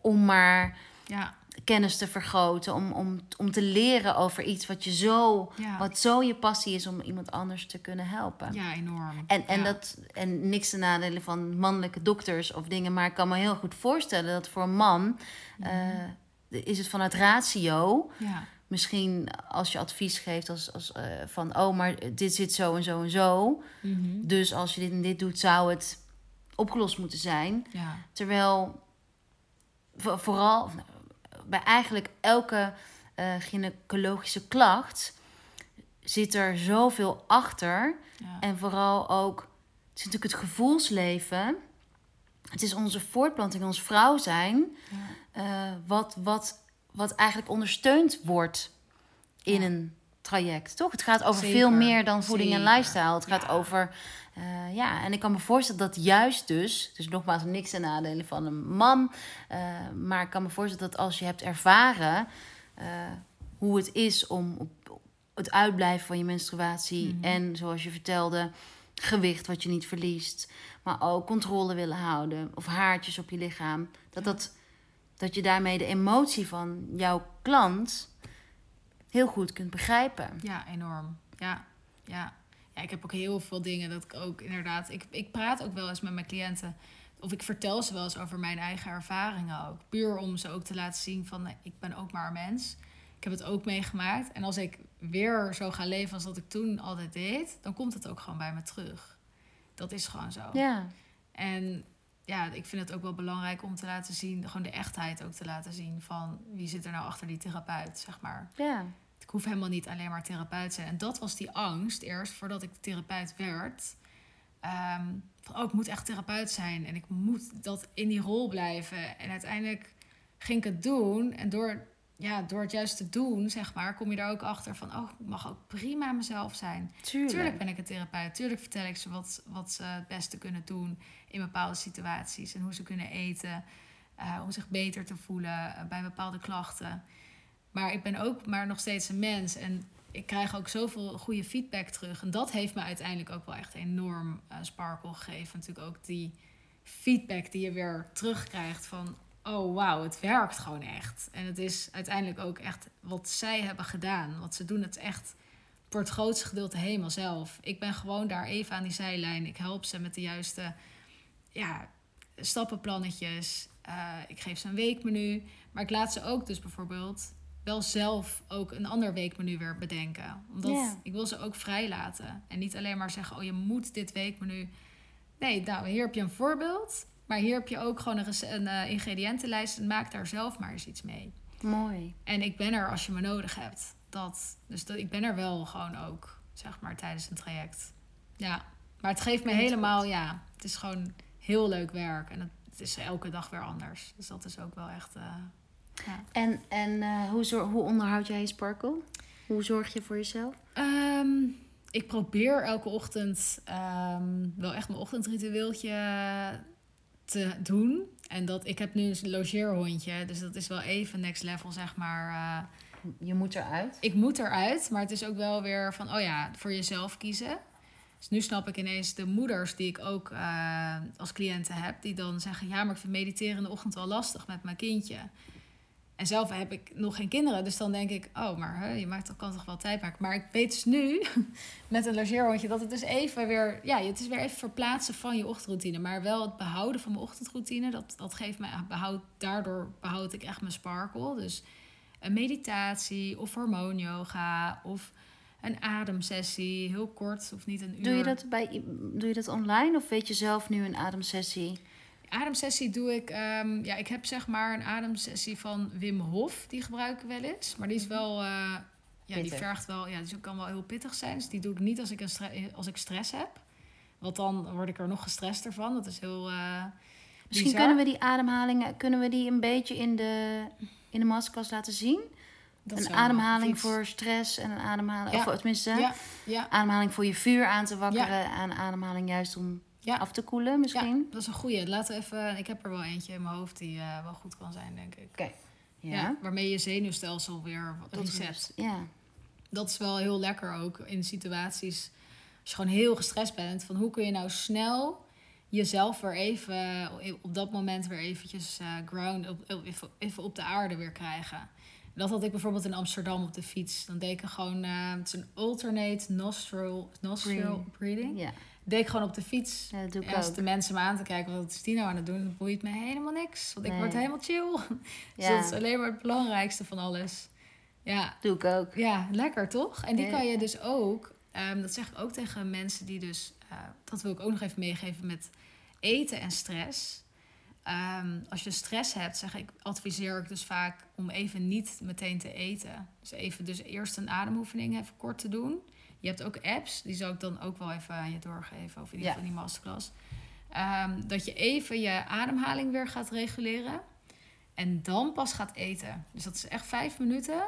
Speaker 1: om maar
Speaker 2: ja,
Speaker 1: kennis te vergroten, om, om, om te leren over iets wat je zo,
Speaker 2: ja,
Speaker 1: wat zo je passie is om iemand anders te kunnen helpen.
Speaker 2: ja, enorm.
Speaker 1: En, en,
Speaker 2: Ja.
Speaker 1: dat, en niks te nadelen van mannelijke dokters of dingen, maar ik kan me heel goed voorstellen dat voor een man
Speaker 2: Mhm.
Speaker 1: eh, is het vanuit ratio.
Speaker 2: Ja,
Speaker 1: Misschien als je advies geeft als, als, eh, van, oh, maar dit zit zo en zo en zo.
Speaker 2: mhm,
Speaker 1: Dus als je dit en dit doet, zou het opgelost moeten zijn.
Speaker 2: ja,
Speaker 1: Terwijl vo- vooral bij eigenlijk elke eh, gynaecologische klacht zit er zoveel achter.
Speaker 2: ja,
Speaker 1: En vooral ook, het is natuurlijk het gevoelsleven. Het is onze voortplanting, ons vrouw zijn.
Speaker 2: ja,
Speaker 1: eh, wat, wat, wat eigenlijk ondersteund wordt in
Speaker 2: Ja.
Speaker 1: een traject, toch? Het gaat over
Speaker 2: Zeker,
Speaker 1: veel meer dan voeding en lifestyle. Het gaat over, eh, ja, en ik kan me voorstellen dat juist dus, dus nogmaals niks ten nadele van een man, eh, maar ik kan me voorstellen dat als je hebt ervaren eh, hoe het is om op, het uitblijven van je menstruatie
Speaker 2: Mhm.
Speaker 1: en zoals je vertelde, gewicht wat je niet verliest, maar ook controle willen houden of haartjes op je lichaam, dat dat dat je daarmee de emotie van jouw klant heel goed kunt begrijpen.
Speaker 2: ja, enorm. Ja, ja. Ja, ik heb ook heel veel dingen dat ik ook inderdaad... Ik, ik praat ook wel eens met mijn cliënten... Of ik vertel ze wel eens over mijn eigen ervaringen ook. Puur om ze ook te laten zien van... nee, ik ben ook maar een mens. Ik heb het ook meegemaakt. En als ik weer zo ga leven als dat ik toen altijd deed... dan komt het ook gewoon bij me terug. Dat is gewoon zo.
Speaker 1: Ja,
Speaker 2: En ja, ik vind het ook wel belangrijk om te laten zien... gewoon de echtheid ook te laten zien van... wie zit er nou achter die therapeut, zeg maar.
Speaker 1: ja,
Speaker 2: Ik hoef helemaal niet alleen maar therapeut te zijn. En dat was die angst eerst voordat ik therapeut werd. Ehm, van, oh, ik moet echt therapeut zijn. En ik moet dat in die rol blijven. En uiteindelijk ging ik het doen. En door, ja, door het juist te doen, zeg maar, kom je er ook achter van... oh, ik mag ook prima mezelf zijn.
Speaker 1: tuurlijk.
Speaker 2: Tuurlijk ben ik een therapeut. Tuurlijk vertel ik ze wat, wat ze het beste kunnen doen in bepaalde situaties. En hoe ze kunnen eten. eh, om zich beter te voelen eh, bij bepaalde klachten. Maar ik ben ook maar nog steeds een mens. En ik krijg ook zoveel goede feedback terug. En dat heeft me uiteindelijk ook wel echt enorm eh, sparkle gegeven. Natuurlijk ook die feedback die je weer terugkrijgt van... oh wauw, het werkt gewoon echt. En het is uiteindelijk ook echt wat zij hebben gedaan. Want ze doen het echt voor het grootste gedeelte helemaal zelf. Ik ben gewoon daar even aan die zijlijn. Ik help ze met de juiste ja, stappenplannetjes. Uh, ik geef ze een weekmenu. Maar ik laat ze ook dus bijvoorbeeld wel zelf ook een ander weekmenu weer bedenken. Omdat ik wil ze ook vrij laten. En niet alleen maar zeggen, oh je moet dit weekmenu. Nee, nou hier heb je een voorbeeld. Maar hier heb je ook gewoon een, een uh, ingrediëntenlijst. En maak daar zelf maar eens iets mee.
Speaker 1: Mooi.
Speaker 2: En ik ben er als je me nodig hebt. Dat, dus dat, ik ben er wel gewoon ook, zeg maar, tijdens een traject. Ja, maar het geeft me helemaal, ja, het is gewoon heel leuk werk. En het, is elke dag weer anders. Dus dat is ook wel echt... Uh,
Speaker 1: ja. En, en uh, hoe, zorg, hoe onderhoud jij je sparkle? Hoe zorg je voor jezelf?
Speaker 2: Um, ik probeer elke ochtend um, wel echt mijn ochtendritueeltje te doen. En dat, ik heb nu een logeerhondje, dus dat is wel even next level, zeg maar. Uh,
Speaker 1: je moet eruit?
Speaker 2: Ik moet eruit, maar het is ook wel weer van, oh ja, voor jezelf kiezen. Dus nu snap ik ineens de moeders die ik ook uh, als cliënten heb, die dan zeggen: Ja, maar ik vind mediteren in de ochtend wel lastig met mijn kindje. En zelf heb ik nog geen kinderen, dus dan denk ik: Oh, maar hè, je maakt, kan toch wel tijd maken. Maar ik weet dus nu *laughs* met een logeerhondje dat het dus even weer, ja, het is weer even verplaatsen van je ochtendroutine. Maar wel het behouden van mijn ochtendroutine, dat, dat geeft mij, behoud, daardoor behoud ik echt mijn sparkle. Dus een meditatie of hormoonyoga of een ademsessie, heel kort of niet een uur.
Speaker 1: Doe je dat, bij, doe je dat online of weet je zelf nu een ademsessie?
Speaker 2: Ademsessie doe ik, um, ja, ik heb zeg maar een ademsessie van Wim Hof, die gebruik ik wel eens. Maar die is wel, uh, ja, die vergt wel, ja, die kan wel heel pittig zijn. Dus die doe ik niet als ik, een als ik stress heb. Want dan word ik er nog gestrester van. Dat is heel. Uh,
Speaker 1: Misschien kunnen we die ademhalingen, kunnen we die een beetje in de, in de maskers laten zien? een ademhaling voor stress en een ademhaling, of tenminste, ja. Ja. ademhaling voor je vuur aan te wakkeren. En ademhaling juist om af te koelen misschien.
Speaker 2: dat is een goeie. Laten we even, ik heb er wel eentje in mijn hoofd die uh, wel goed kan zijn, denk ik.
Speaker 1: Oké.
Speaker 2: Ja. waarmee je zenuwstelsel weer reset.
Speaker 1: Ja.
Speaker 2: Dat is wel heel lekker ook in situaties als je gewoon heel gestrest bent. Van hoe kun je nou snel jezelf weer even op dat moment weer eventjes uh, ground, op, even, even op de aarde weer krijgen. Dat had ik bijvoorbeeld in Amsterdam op de fiets. Dan deed ik gewoon, uh, het is een alternate nostril, nostril breathing. Ja. Deed ik gewoon op de fiets.
Speaker 1: Ja, dat doe ik
Speaker 2: Als de mensen me aan te kijken, wat is die nou aan het doen? Dan boeit me helemaal niks. Want ik word helemaal chill. *laughs* dus dat is alleen maar het belangrijkste van alles. Ja.
Speaker 1: Doe ik ook.
Speaker 2: Ja, lekker toch? En die kan je dus ook, um, dat zeg ik ook tegen mensen die dus, uh, dat wil ik ook nog even meegeven met eten en stress. Um, als je stress hebt, zeg ik, adviseer ik dus vaak om even niet meteen te eten. Dus even dus eerst een ademoefening even kort te doen. Je hebt ook apps, die zou ik dan ook wel even aan je doorgeven, of in ieder geval die masterclass. Um, dat je even je ademhaling weer gaat reguleren. En dan pas gaat eten. Dus dat is echt vijf minuten.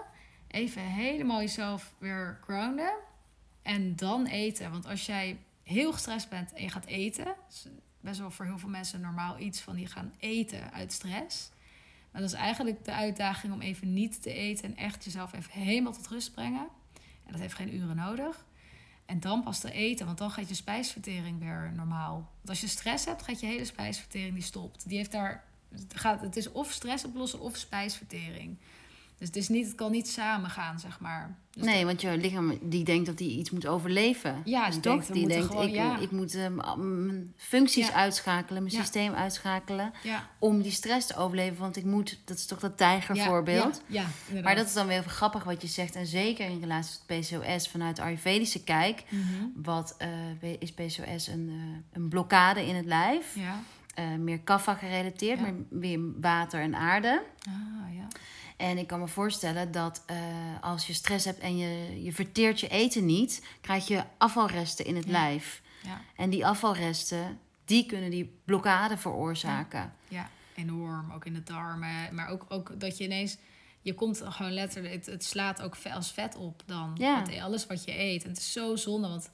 Speaker 2: Even helemaal jezelf weer grounden. En dan eten. Want als jij heel gestrest bent en je gaat eten best wel voor heel veel mensen normaal iets van die gaan eten uit stress. Maar dat is eigenlijk de uitdaging om even niet te eten en echt jezelf even helemaal tot rust brengen. Dat heeft geen uren nodig. En dan pas te eten, want dan gaat je spijsvertering weer normaal. Want als je stress hebt, gaat je hele spijsvertering die stopt. Die heeft daar, gaat, het is of stress oplossen of spijsvertering. Dus het, is niet, het kan niet samen gaan, zeg maar. Dus
Speaker 1: nee, want je lichaam die denkt dat hij iets moet overleven.
Speaker 2: Ja,
Speaker 1: dus denkt, die denkt, gewoon, ik, ja. ik moet uh, mijn functies uitschakelen, mijn systeem uitschakelen. Om die stress te overleven. Want ik moet, dat is toch dat tijgervoorbeeld.
Speaker 2: Ja,
Speaker 1: maar dat is dan weer grappig wat je zegt. En zeker in relatie tot PCOS vanuit de Ayurvedische kijk.
Speaker 2: Mhm.
Speaker 1: Wat uh, is PCOS een, uh, een blokkade in het lijf?
Speaker 2: Ja.
Speaker 1: meer kaffa gerelateerd, maar weer water en aarde.
Speaker 2: Ah, ja.
Speaker 1: En ik kan me voorstellen dat uh, als je stress hebt en je, je verteert je eten niet, krijg je afvalresten in het lijf.
Speaker 2: Ja.
Speaker 1: En die afvalresten, die kunnen die blokkade veroorzaken.
Speaker 2: Ja. ja, enorm. Ook in de darmen. Maar ook, ook dat je ineens je komt gewoon letterlijk, het, het slaat ook als vet op dan.
Speaker 1: Ja.
Speaker 2: alles wat je eet. En het is zo zonde, want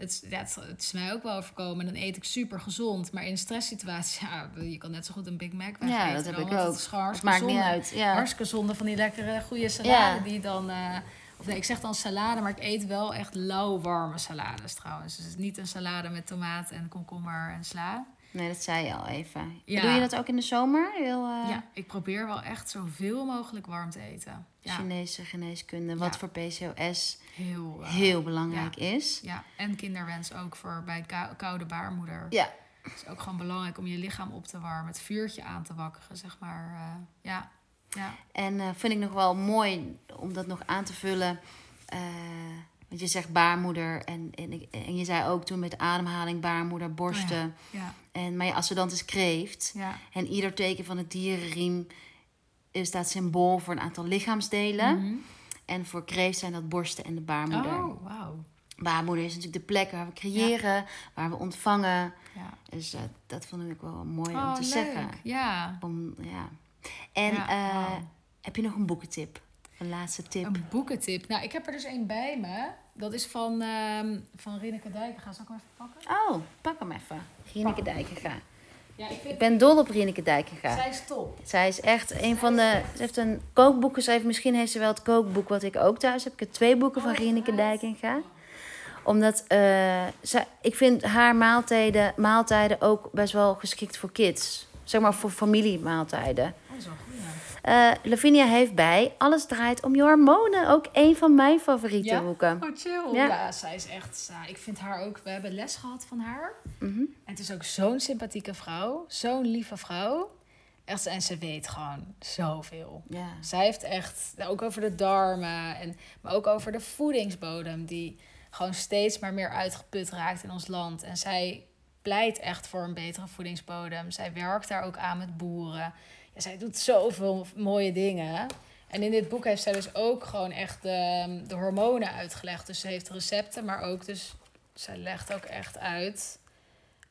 Speaker 2: het, ja, het, is mij ook wel overkomen. En dan eet ik super gezond. Maar in een stresssituatie, ja, je kan net zo goed een Big Mac wegeten.
Speaker 1: Ja, dat heb ik ook.
Speaker 2: Het,
Speaker 1: maakt niet uit. Ja.
Speaker 2: Hartstikke zonde van die lekkere, goede salade die dan... Uh, of nee, ik zeg dan salade, maar ik eet wel echt lauw warme salades trouwens. Dus het is niet een salade met tomaat en komkommer en sla.
Speaker 1: Nee, dat zei je al even.
Speaker 2: Ja.
Speaker 1: Doe je dat ook in de zomer? Heel, eh,
Speaker 2: Ja, ik probeer wel echt zoveel mogelijk warm te eten. Ja,
Speaker 1: Chinese geneeskunde, wat
Speaker 2: Ja.
Speaker 1: voor PCOS
Speaker 2: heel, eh,
Speaker 1: heel belangrijk is.
Speaker 2: Ja, en kinderwens ook voor bij kou- koude baarmoeder.
Speaker 1: Ja,
Speaker 2: Het is ook gewoon belangrijk om je lichaam op te warmen, het vuurtje aan te wakkeren, zeg maar. eh, ja, ja.
Speaker 1: en vind ik nog wel mooi om dat nog aan te vullen. Want je zegt baarmoeder en, en, en je zei ook toen met ademhaling baarmoeder, borsten.
Speaker 2: Ja,
Speaker 1: en, maar je ascendant is kreeft.
Speaker 2: ja.
Speaker 1: En ieder teken van het dierenriem is staat symbool voor een aantal lichaamsdelen.
Speaker 2: Mhm.
Speaker 1: En voor kreeft zijn dat borsten en de baarmoeder.
Speaker 2: Oh, wauw.
Speaker 1: Baarmoeder is natuurlijk de plek waar we creëren, waar we ontvangen.
Speaker 2: Ja.
Speaker 1: Dus eh, dat vond ik wel mooi
Speaker 2: Oh,
Speaker 1: om te
Speaker 2: leuk.
Speaker 1: zeggen.
Speaker 2: Ja.
Speaker 1: Om, ja. En eh, heb je nog een boekentip? Een laatste tip?
Speaker 2: Een boekentip. Nou, ik heb er dus één bij me. Dat is van, ehm van Rinneke Dijken. Zal ik hem even pakken?
Speaker 1: Oh, pak hem even. Rieneke Dijkega.
Speaker 2: Ja, ik
Speaker 1: ben dol op Rieneke Dijkega.
Speaker 2: Zij is top.
Speaker 1: Zij is echt een van de... Ze heeft een kookboek geschreven. Misschien heeft ze wel het kookboek wat ik ook thuis heb. Ik heb twee boeken van
Speaker 2: Oh,
Speaker 1: Rieneke
Speaker 2: echt?
Speaker 1: Dijkega. Omdat eh, zij, ik vind haar maaltijden, maaltijden ook best wel geschikt voor kids. Zeg maar voor familiemaaltijden.
Speaker 2: Oh, goed.
Speaker 1: Eh, Lavinia heeft bij Alles draait om je hormonen. Ook een van mijn favoriete
Speaker 2: Ja?
Speaker 1: boeken.
Speaker 2: Oh, chill.
Speaker 1: Ja.
Speaker 2: Ja. zij is echt... ja, ik vind haar ook... We hebben les gehad van haar.
Speaker 1: Mhm.
Speaker 2: En het is ook zo'n sympathieke vrouw. Zo'n lieve vrouw. Echt, en ze weet gewoon zoveel.
Speaker 1: Ja.
Speaker 2: Zij heeft echt, nou, ook over de darmen, en, maar ook over de voedingsbodem, die gewoon steeds maar meer uitgeput raakt in ons land. En zij pleit echt voor een betere voedingsbodem. Zij werkt daar ook aan met boeren. Ja, zij doet zoveel mooie dingen. En in dit boek heeft zij dus ook gewoon echt de, de hormonen uitgelegd. Dus ze heeft recepten, maar ook dus, zij legt ook echt uit.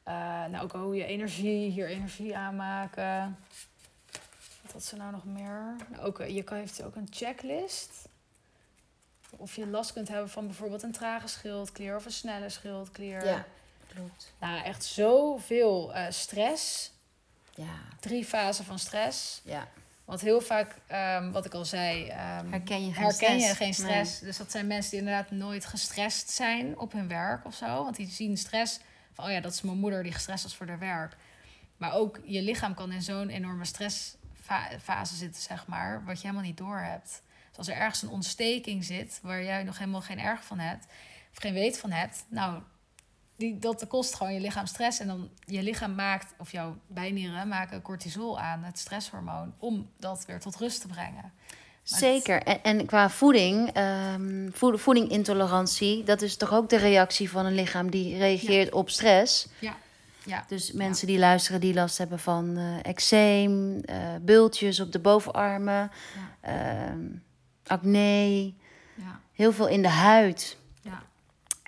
Speaker 2: eh, nou, ook hoe je energie, hier energie aanmaken. Wat had ze nou nog meer? Nou, ook, eh, je kan, heeft ook een checklist. Of je last kunt hebben van bijvoorbeeld een trage schildklier of een snelle schildklier.
Speaker 1: Ja, klopt.
Speaker 2: Nou, echt zoveel eh, stress.
Speaker 1: Ja,
Speaker 2: Drie fasen van stress.
Speaker 1: ja.
Speaker 2: Want heel vaak, ehm, wat ik al zei, ehm,
Speaker 1: Herken je geen
Speaker 2: herken
Speaker 1: stress?
Speaker 2: je geen stress. Dus dat zijn mensen die inderdaad nooit gestrest zijn op hun werk of zo. Want die zien stress van, oh ja, dat is mijn moeder die gestrest was voor haar werk. Maar ook je lichaam kan in zo'n enorme stressfase zitten, zeg maar, wat je helemaal niet door hebt. Dus als er ergens een ontsteking zit, waar jij nog helemaal geen erg van hebt, of geen weet van hebt, nou, die, dat kost gewoon je lichaam stress. En dan je lichaam maakt, of jouw bijnieren maken cortisol aan, het stresshormoon, om dat weer tot rust te brengen. Maar
Speaker 1: Zeker. En, en qua voeding, voed- voedingintolerantie, dat is toch ook de reactie van een lichaam die reageert op stress.
Speaker 2: Ja, ja.
Speaker 1: Dus mensen die luisteren die last hebben van eh eczeem, eh, bultjes op de bovenarmen, ehm, acne,
Speaker 2: ja,
Speaker 1: heel veel in de huid.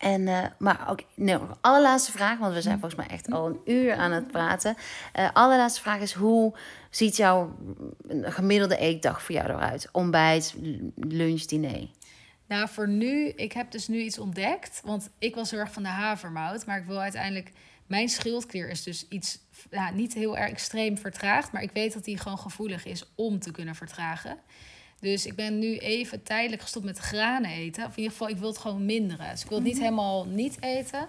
Speaker 1: En, eh, maar ook, nee, allerlaatste vraag, want we zijn
Speaker 2: Mm.
Speaker 1: volgens mij echt al een uur aan het praten. Eh allerlaatste vraag is, hoe ziet jouw gemiddelde eetdag voor jou eruit? Ontbijt, lunch, diner?
Speaker 2: Nou, voor nu, ik heb dus nu iets ontdekt. Want ik was heel erg van de havermout. Maar ik wil uiteindelijk. Mijn schildklier is dus iets. Ja, niet heel erg extreem vertraagd. Maar ik weet dat die gewoon gevoelig is om te kunnen vertragen. Dus ik ben nu even tijdelijk gestopt met granen eten. Of in ieder geval, ik wil het gewoon minderen. Dus ik wil het niet helemaal niet eten.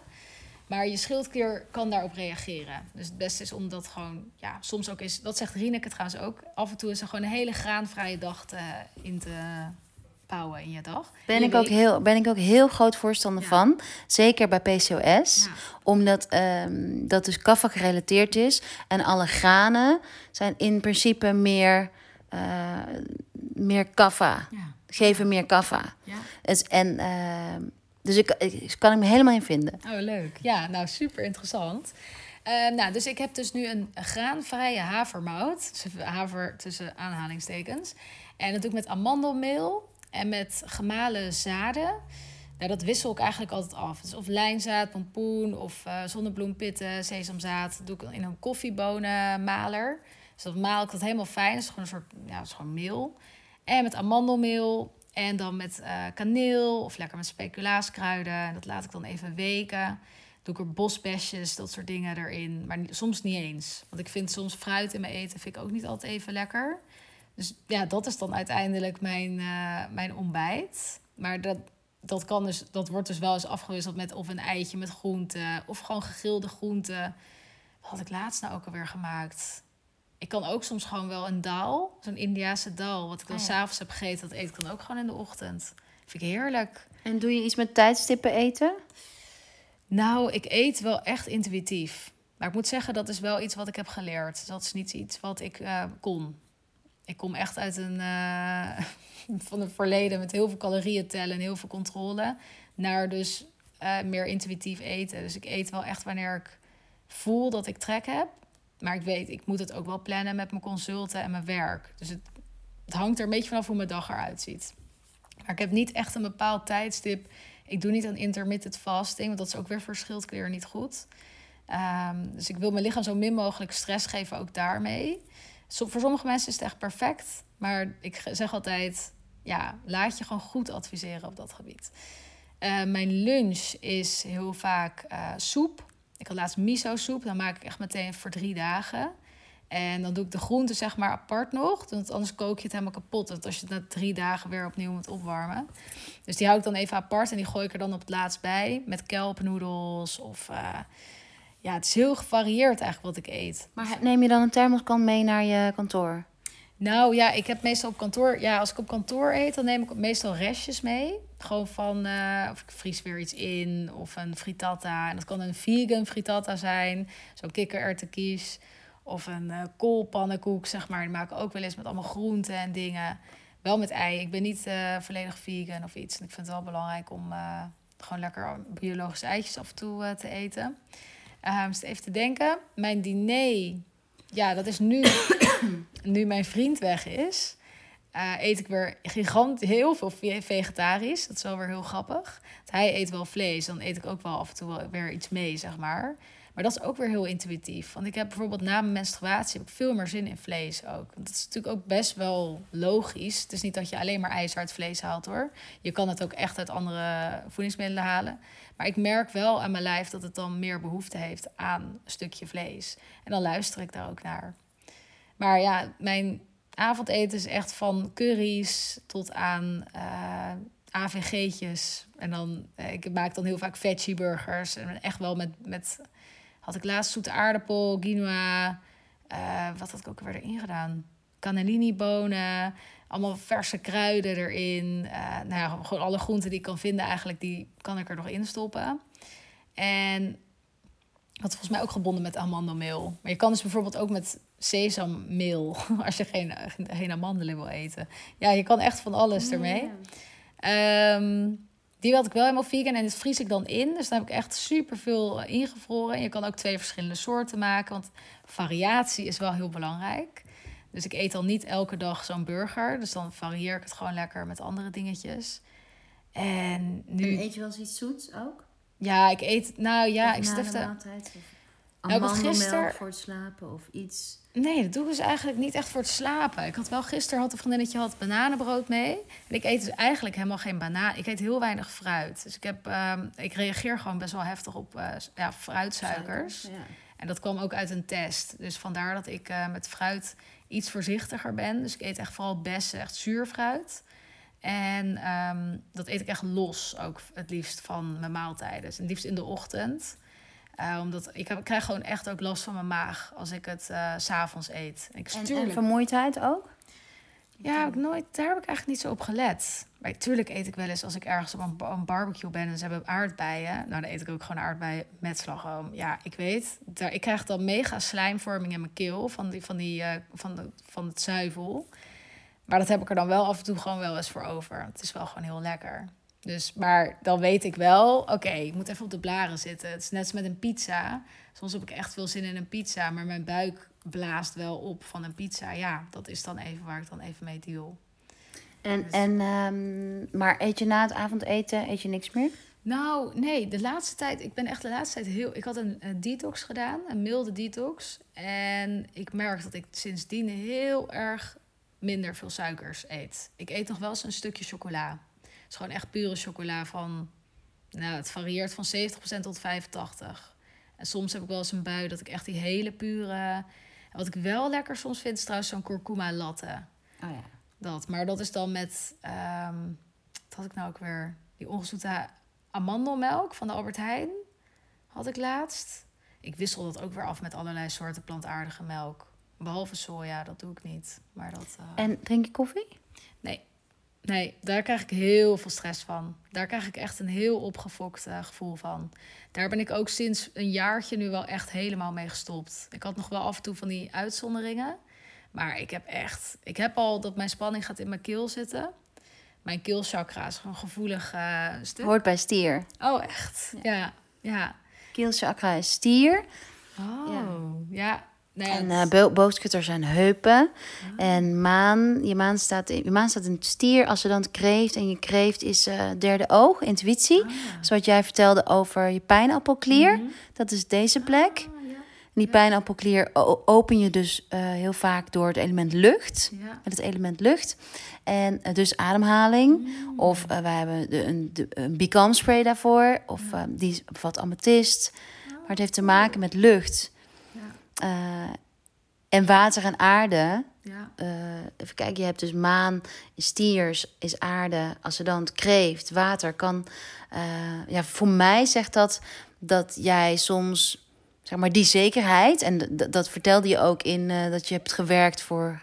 Speaker 2: Maar je schildklier kan daarop reageren. Dus het beste is om dat gewoon, ja, soms ook is, dat zegt Rieneke trouwens ook, af en toe is er gewoon een hele graanvrije dag te, in te bouwen in je dag.
Speaker 1: Ben
Speaker 2: Je
Speaker 1: ik, ook heel, ben ik ook heel groot voorstander
Speaker 2: Ja.
Speaker 1: van. Zeker bij PCOS.
Speaker 2: Ja.
Speaker 1: Omdat ehm, dat dus kaffa gerelateerd is. En alle granen zijn in principe meer, eh, meer kaffa.
Speaker 2: Ja,
Speaker 1: Geven meer kaffa.
Speaker 2: ja.
Speaker 1: Dus, en, ehm, dus ik, ik kan ik me helemaal in vinden.
Speaker 2: Oh, leuk. Ja, nou, super interessant. Eh, nou, dus ik heb dus nu een graanvrije havermout. Dus Haver tussen aanhalingstekens. En dat doe ik met amandelmeel en met gemalen zaden. Nou, dat wissel ik eigenlijk altijd af. Dus of lijnzaad, pompoen of eh zonnebloempitten, sesamzaad. Dat doe ik in een koffiebonenmaler. Dus dat maal ik dat helemaal fijn. Dat is gewoon een soort, ja, is gewoon meel. En met amandelmeel en dan met eh, kaneel of lekker met speculaaskruiden. En dat laat ik dan even weken. Doe ik er bosbesjes, dat soort dingen erin. Maar soms niet eens. Want ik vind soms fruit in mijn eten vind ik ook niet altijd even lekker. Dus ja, dat is dan uiteindelijk mijn, eh, mijn ontbijt. Maar dat, dat, kan dus, dat wordt dus wel eens afgewisseld met of een eitje met groenten. Of gewoon gegrilde groenten. Wat had ik laatst nou ook alweer gemaakt? Ik kan ook soms gewoon wel een dal, zo'n Indiase dal, wat ik dan
Speaker 1: Ah, ja.
Speaker 2: s'avonds heb gegeten, dat eet ik dan ook gewoon in de ochtend. Vind ik heerlijk.
Speaker 1: En doe je iets met tijdstippen eten?
Speaker 2: Nou, ik eet wel echt intuïtief. Maar ik moet zeggen, dat is wel iets wat ik heb geleerd. Dat is niet iets wat ik eh, kon. Ik kom echt uit een eh, *laughs* van het verleden met heel veel calorieën tellen en heel veel controle. Naar dus eh, meer intuïtief eten. Dus ik eet wel echt wanneer ik voel dat ik trek heb. Maar ik weet, ik moet het ook wel plannen met mijn consulten en mijn werk. Dus het, het hangt er een beetje vanaf hoe mijn dag eruit ziet. Maar ik heb niet echt een bepaald tijdstip. Ik doe niet aan intermittent fasting, want dat is ook weer verschilt weer niet goed. Ehm, dus ik wil mijn lichaam zo min mogelijk stress geven, ook daarmee. Voor sommige mensen is het echt perfect. Maar ik zeg altijd, ja, laat je gewoon goed adviseren op dat gebied. Eh, mijn lunch is heel vaak eh, soep. Ik had laatst miso soep. Dan maak ik echt meteen voor drie dagen. En dan doe ik de groenten zeg maar apart nog. Want anders kook je het helemaal kapot. Want als je het na drie dagen weer opnieuw moet opwarmen. Dus die hou ik dan even apart. En die gooi ik er dan op het laatst bij. Met kelpnoedels of... eh, ja, het is heel gevarieerd eigenlijk wat ik eet.
Speaker 1: Maar neem je dan een thermoskan mee naar je kantoor?
Speaker 2: Nou ja, ik heb meestal op kantoor... Ja, als ik op kantoor eet, dan neem ik meestal restjes mee. Gewoon van... eh, of ik vries weer iets in. Of een frittata. En dat kan een vegan frittata zijn. Zo'n kikkererwtenkies. Of een eh koolpannenkoek, zeg maar. Die maken ook wel eens met allemaal groenten en dingen. Wel met ei. Ik ben niet eh, volledig vegan of iets. En ik vind het wel belangrijk om gewoon lekker biologische eitjes af en toe te eten. Ehm dus even te denken. Mijn diner, ja, dat is nu, *coughs* nu mijn vriend weg is. Eh, eet ik weer gigant heel veel ve- vegetarisch. Dat is wel weer heel grappig. Want hij eet wel vlees, dan eet ik ook wel af en toe weer iets mee, zeg maar. Maar dat is ook weer heel intuïtief. Want ik heb bijvoorbeeld na mijn menstruatie heb ik veel meer zin in vlees ook. Dat is natuurlijk ook best wel logisch. Het is niet dat je alleen maar ijzer uit vlees haalt hoor. Je kan het ook echt uit andere voedingsmiddelen halen. Maar ik merk wel aan mijn lijf dat het dan meer behoefte heeft aan een stukje vlees. En dan luister ik daar ook naar. Maar ja, mijn avondeten is echt van curry's tot aan eh, AVG'tjes. En dan, eh, ik maak dan heel vaak veggie burgers. En echt wel met, met had ik laatst zoete aardappel, quinoa. eh, wat had ik ook weer erin gedaan? Cannellini bonen. Allemaal verse kruiden erin. Nou ja, gewoon alle groenten die ik kan vinden eigenlijk, die kan ik er nog in stoppen. En wat volgens mij ook gebonden met amandelmeel. Maar je kan dus bijvoorbeeld ook met sesammeel, *laughs* als je geen, geen amandelen wil eten. Ja, je kan echt van alles ermee. Ehm, die had ik wel helemaal vegan en dit vries ik dan in. Dus dan heb ik echt super veel ingevroren. En je kan ook twee verschillende soorten maken, want variatie is wel heel belangrijk. Dus ik eet dan niet elke dag zo'n burger. Dus dan varieer ik het gewoon lekker met andere dingetjes. En nu,
Speaker 1: En eet je wel eens iets zoets ook?
Speaker 2: Ja, ik eet, nou ja,
Speaker 1: Of
Speaker 2: ik stifte.
Speaker 1: maaltijd?
Speaker 2: Nou, ik had
Speaker 1: voor het slapen of iets?
Speaker 2: Nee, dat doe ik dus eigenlijk niet echt voor het slapen. Ik had wel gisteren had een vriendinnetje had bananenbrood mee. En ik eet dus eigenlijk helemaal geen banaan. Ik eet heel weinig fruit. Dus ik, heb, ehm, ik reageer gewoon best wel heftig op eh, ja, fruitsuikers.
Speaker 1: Ja.
Speaker 2: En dat kwam ook uit een test. Dus vandaar dat ik eh, met fruit iets voorzichtiger ben. Dus ik eet echt vooral bessen, echt zuur fruit. En ehm, dat eet ik echt los ook het liefst van mijn maaltijden. Dus het liefst in de ochtend. Eh, omdat ik, heb, ik krijg gewoon echt ook last van mijn maag als ik het eh, s s'avonds eet. Ik
Speaker 1: En,
Speaker 2: stuur
Speaker 1: en vermoeidheid ook?
Speaker 2: ja, heb ik nooit, daar heb ik eigenlijk niet zo op gelet. Maar tuurlijk eet ik wel eens als ik ergens op een barbecue ben en ze hebben aardbeien. Nou, dan eet ik ook gewoon aardbeien met slagroom. Ja, ik weet, daar, ik krijg dan mega slijmvorming in mijn keel van, die, van, die, eh, van, de, van het zuivel. Maar dat heb ik er dan wel af en toe gewoon wel eens voor over. Het is wel gewoon heel lekker. Dus, maar dan weet ik wel, oké, ik moet even op de blaren zitten. Het is net als met een pizza. Soms heb ik echt veel zin in een pizza, maar mijn buik blaast wel op van een pizza. Ja, dat is dan even waar ik dan even mee deal.
Speaker 1: En, en, ehm, maar eet je na het avondeten eet je niks meer?
Speaker 2: Nou, nee, de laatste tijd, ik ben echt de laatste tijd heel. Ik had een, een detox gedaan, een milde detox. En ik merk dat ik sindsdien heel erg minder veel suikers eet. Ik eet nog wel eens een stukje chocola. Het is gewoon echt pure chocola van. Nou, het varieert van 70% tot 85%. En soms heb ik wel eens een bui dat ik echt die hele pure. En wat ik wel lekker soms vind, is trouwens zo'n kurkuma latte.
Speaker 1: Oh ja.
Speaker 2: Dat. Maar dat is dan met, ehm, wat had ik nou ook weer? Die ongezoete amandelmelk van de Albert Heijn had ik laatst. ik wissel dat ook weer af met allerlei soorten plantaardige melk. Behalve soja, dat doe ik niet. Maar dat, eh,
Speaker 1: En drink je koffie?
Speaker 2: Nee. Nee, daar krijg ik heel veel stress van. Daar krijg ik echt een heel opgefokt gevoel van. Daar ben ik ook sinds een jaartje nu wel echt helemaal mee gestopt. Ik had nog wel af en toe van die uitzonderingen. Maar ik heb echt... Ik heb al dat mijn spanning gaat in mijn keel zitten. Mijn keelchakra is gewoon gevoelig stuk.
Speaker 1: Hoort bij stier.
Speaker 2: Oh, echt? Ja. Ja.
Speaker 1: Keelchakra is stier.
Speaker 2: Oh, ja. Nee,
Speaker 1: En
Speaker 2: het-
Speaker 1: eh bo boogschutter zijn heupen. En maan, je maan, staat in, je maan staat in het stier. Als ze dan kreeft en je kreeft is eh, derde oog, intuïtie.
Speaker 2: Ah.
Speaker 1: Zoals jij vertelde over je pijnappelklier. Dat is deze plek.
Speaker 2: Ah, ja.
Speaker 1: En die pijnappelklier open je dus eh, heel vaak door het element lucht.
Speaker 2: Ja.
Speaker 1: Met het element lucht. En dus ademhaling. Of eh, wij hebben de, een, de, een Becalm spray daarvoor. Of die bevat amethyst. Maar het heeft te maken met lucht. Eh, en water en aarde.
Speaker 2: Ja.
Speaker 1: Eh, even kijken, je hebt dus maan, stiers is aarde. Als ze dan kreeft, water kan. eh, ja, voor mij zegt dat dat jij soms, zeg maar, die zekerheid. En dat vertelde je ook in dat je hebt gewerkt voor.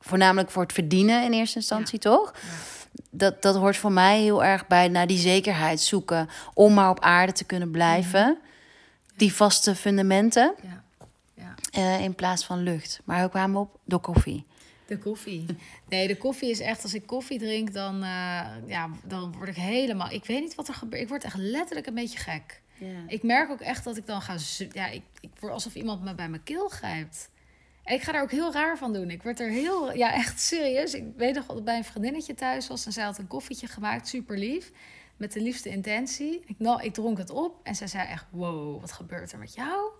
Speaker 1: Voornamelijk voor het verdienen in eerste instantie, toch? Dat, dat hoort voor mij heel erg bij naar die zekerheid zoeken. Om maar op aarde te kunnen blijven. Die vaste fundamenten.
Speaker 2: Ja.
Speaker 1: Eh, in plaats van lucht. Maar hoe kwamen we op? Door koffie.
Speaker 2: De koffie. *laughs* Nee, de koffie is echt, als ik koffie drink, dan, eh, ja, dan word ik helemaal. Ik weet niet wat er gebeurt. Ik word echt letterlijk een beetje gek. Ik merk ook echt dat ik dan ga. Ja, ik, ik word alsof iemand me bij mijn keel grijpt. En ik ga daar ook heel raar van doen. Ik word er heel. Ja, echt serieus. Ik weet nog dat ik bij een vriendinnetje thuis was. En zij had een koffietje gemaakt, super lief. Met de liefste intentie. Ik, nou, ik dronk het op. En zij zei echt: Wow, wat gebeurt er met jou?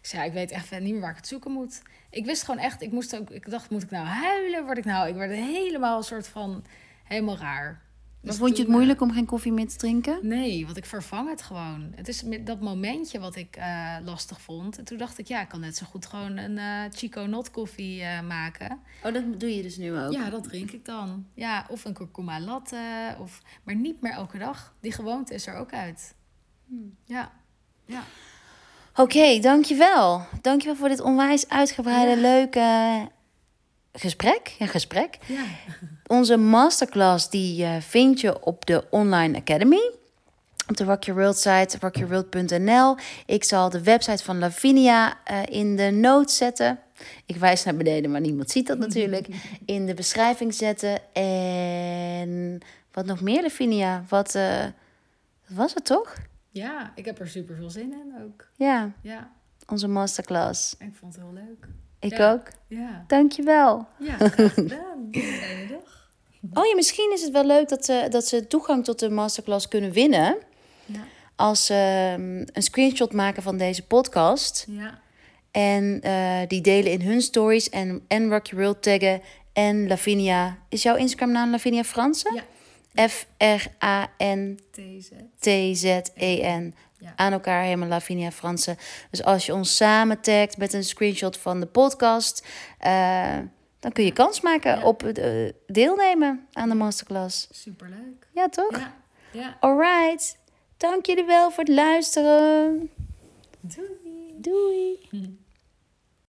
Speaker 2: Ik zei, ja, ik weet echt niet meer waar ik het zoeken moet. Ik wist gewoon echt, ik moest ook, ik dacht, moet ik nou huilen? Word ik nou, ik werd helemaal een soort van, helemaal raar.
Speaker 1: Maar
Speaker 2: Dus
Speaker 1: vond je het moeilijk om geen koffie meer te drinken?
Speaker 2: eh, nee, want ik vervang het gewoon. Het is dat momentje wat ik eh, lastig vond. En toen dacht ik, ja, ik kan net zo goed gewoon een eh, Chico Not koffie eh, maken.
Speaker 1: Oh, dat doe je dus nu ook.
Speaker 2: Ja, dat drink ik dan. Ja, of een kurkuma latte. Of, maar niet meer elke dag. Die gewoonte is er ook uit. Ja. Ja.
Speaker 1: Oké, dankjewel. Dankjewel voor dit onwijs uitgebreide, leuke gesprek. Ja, gesprek.
Speaker 2: Ja.
Speaker 1: Onze masterclass die eh, vind je op de Online Academy. Op de Rock Your World site, rockyourworld.nl. Ik zal de website van Lavinia eh, in de notes zetten. Ik wijs naar beneden, maar niemand ziet dat *laughs* natuurlijk. In de beschrijving zetten. En wat nog meer, Lavinia? Wat, eh, wat was het toch?
Speaker 2: Ja, ik heb er super veel zin in ook.
Speaker 1: Ja,
Speaker 2: Ja,
Speaker 1: onze masterclass.
Speaker 2: ik vond het heel leuk.
Speaker 1: Ik
Speaker 2: Ja.
Speaker 1: ook.
Speaker 2: Ja,
Speaker 1: Dankjewel.
Speaker 2: ja graag gedaan. *laughs* Fijne dag.
Speaker 1: Oh ja, misschien is het wel leuk dat ze, dat ze toegang tot de masterclass kunnen winnen.
Speaker 2: Ja.
Speaker 1: Als ze ehm, een screenshot maken van deze podcast.
Speaker 2: Ja,
Speaker 1: En eh, die delen in hun stories. En, en Rock Your World taggen. En Lavinia. Is jouw Instagram naam Lavinia Fransen?
Speaker 2: Ja.
Speaker 1: F-R-A-N-T-Z-E-N.
Speaker 2: TZ. Ja.
Speaker 1: Aan elkaar helemaal Lavinia Fransen. Dus als je ons samen tagt met een screenshot van de podcast. eh, dan kun je kans maken
Speaker 2: Ja.
Speaker 1: op het eh, deelnemen aan de masterclass.
Speaker 2: superleuk.
Speaker 1: Ja, toch?
Speaker 2: Ja, ja.
Speaker 1: Alright. Dank jullie wel voor het luisteren.
Speaker 2: Doei.
Speaker 1: Doei. *laughs*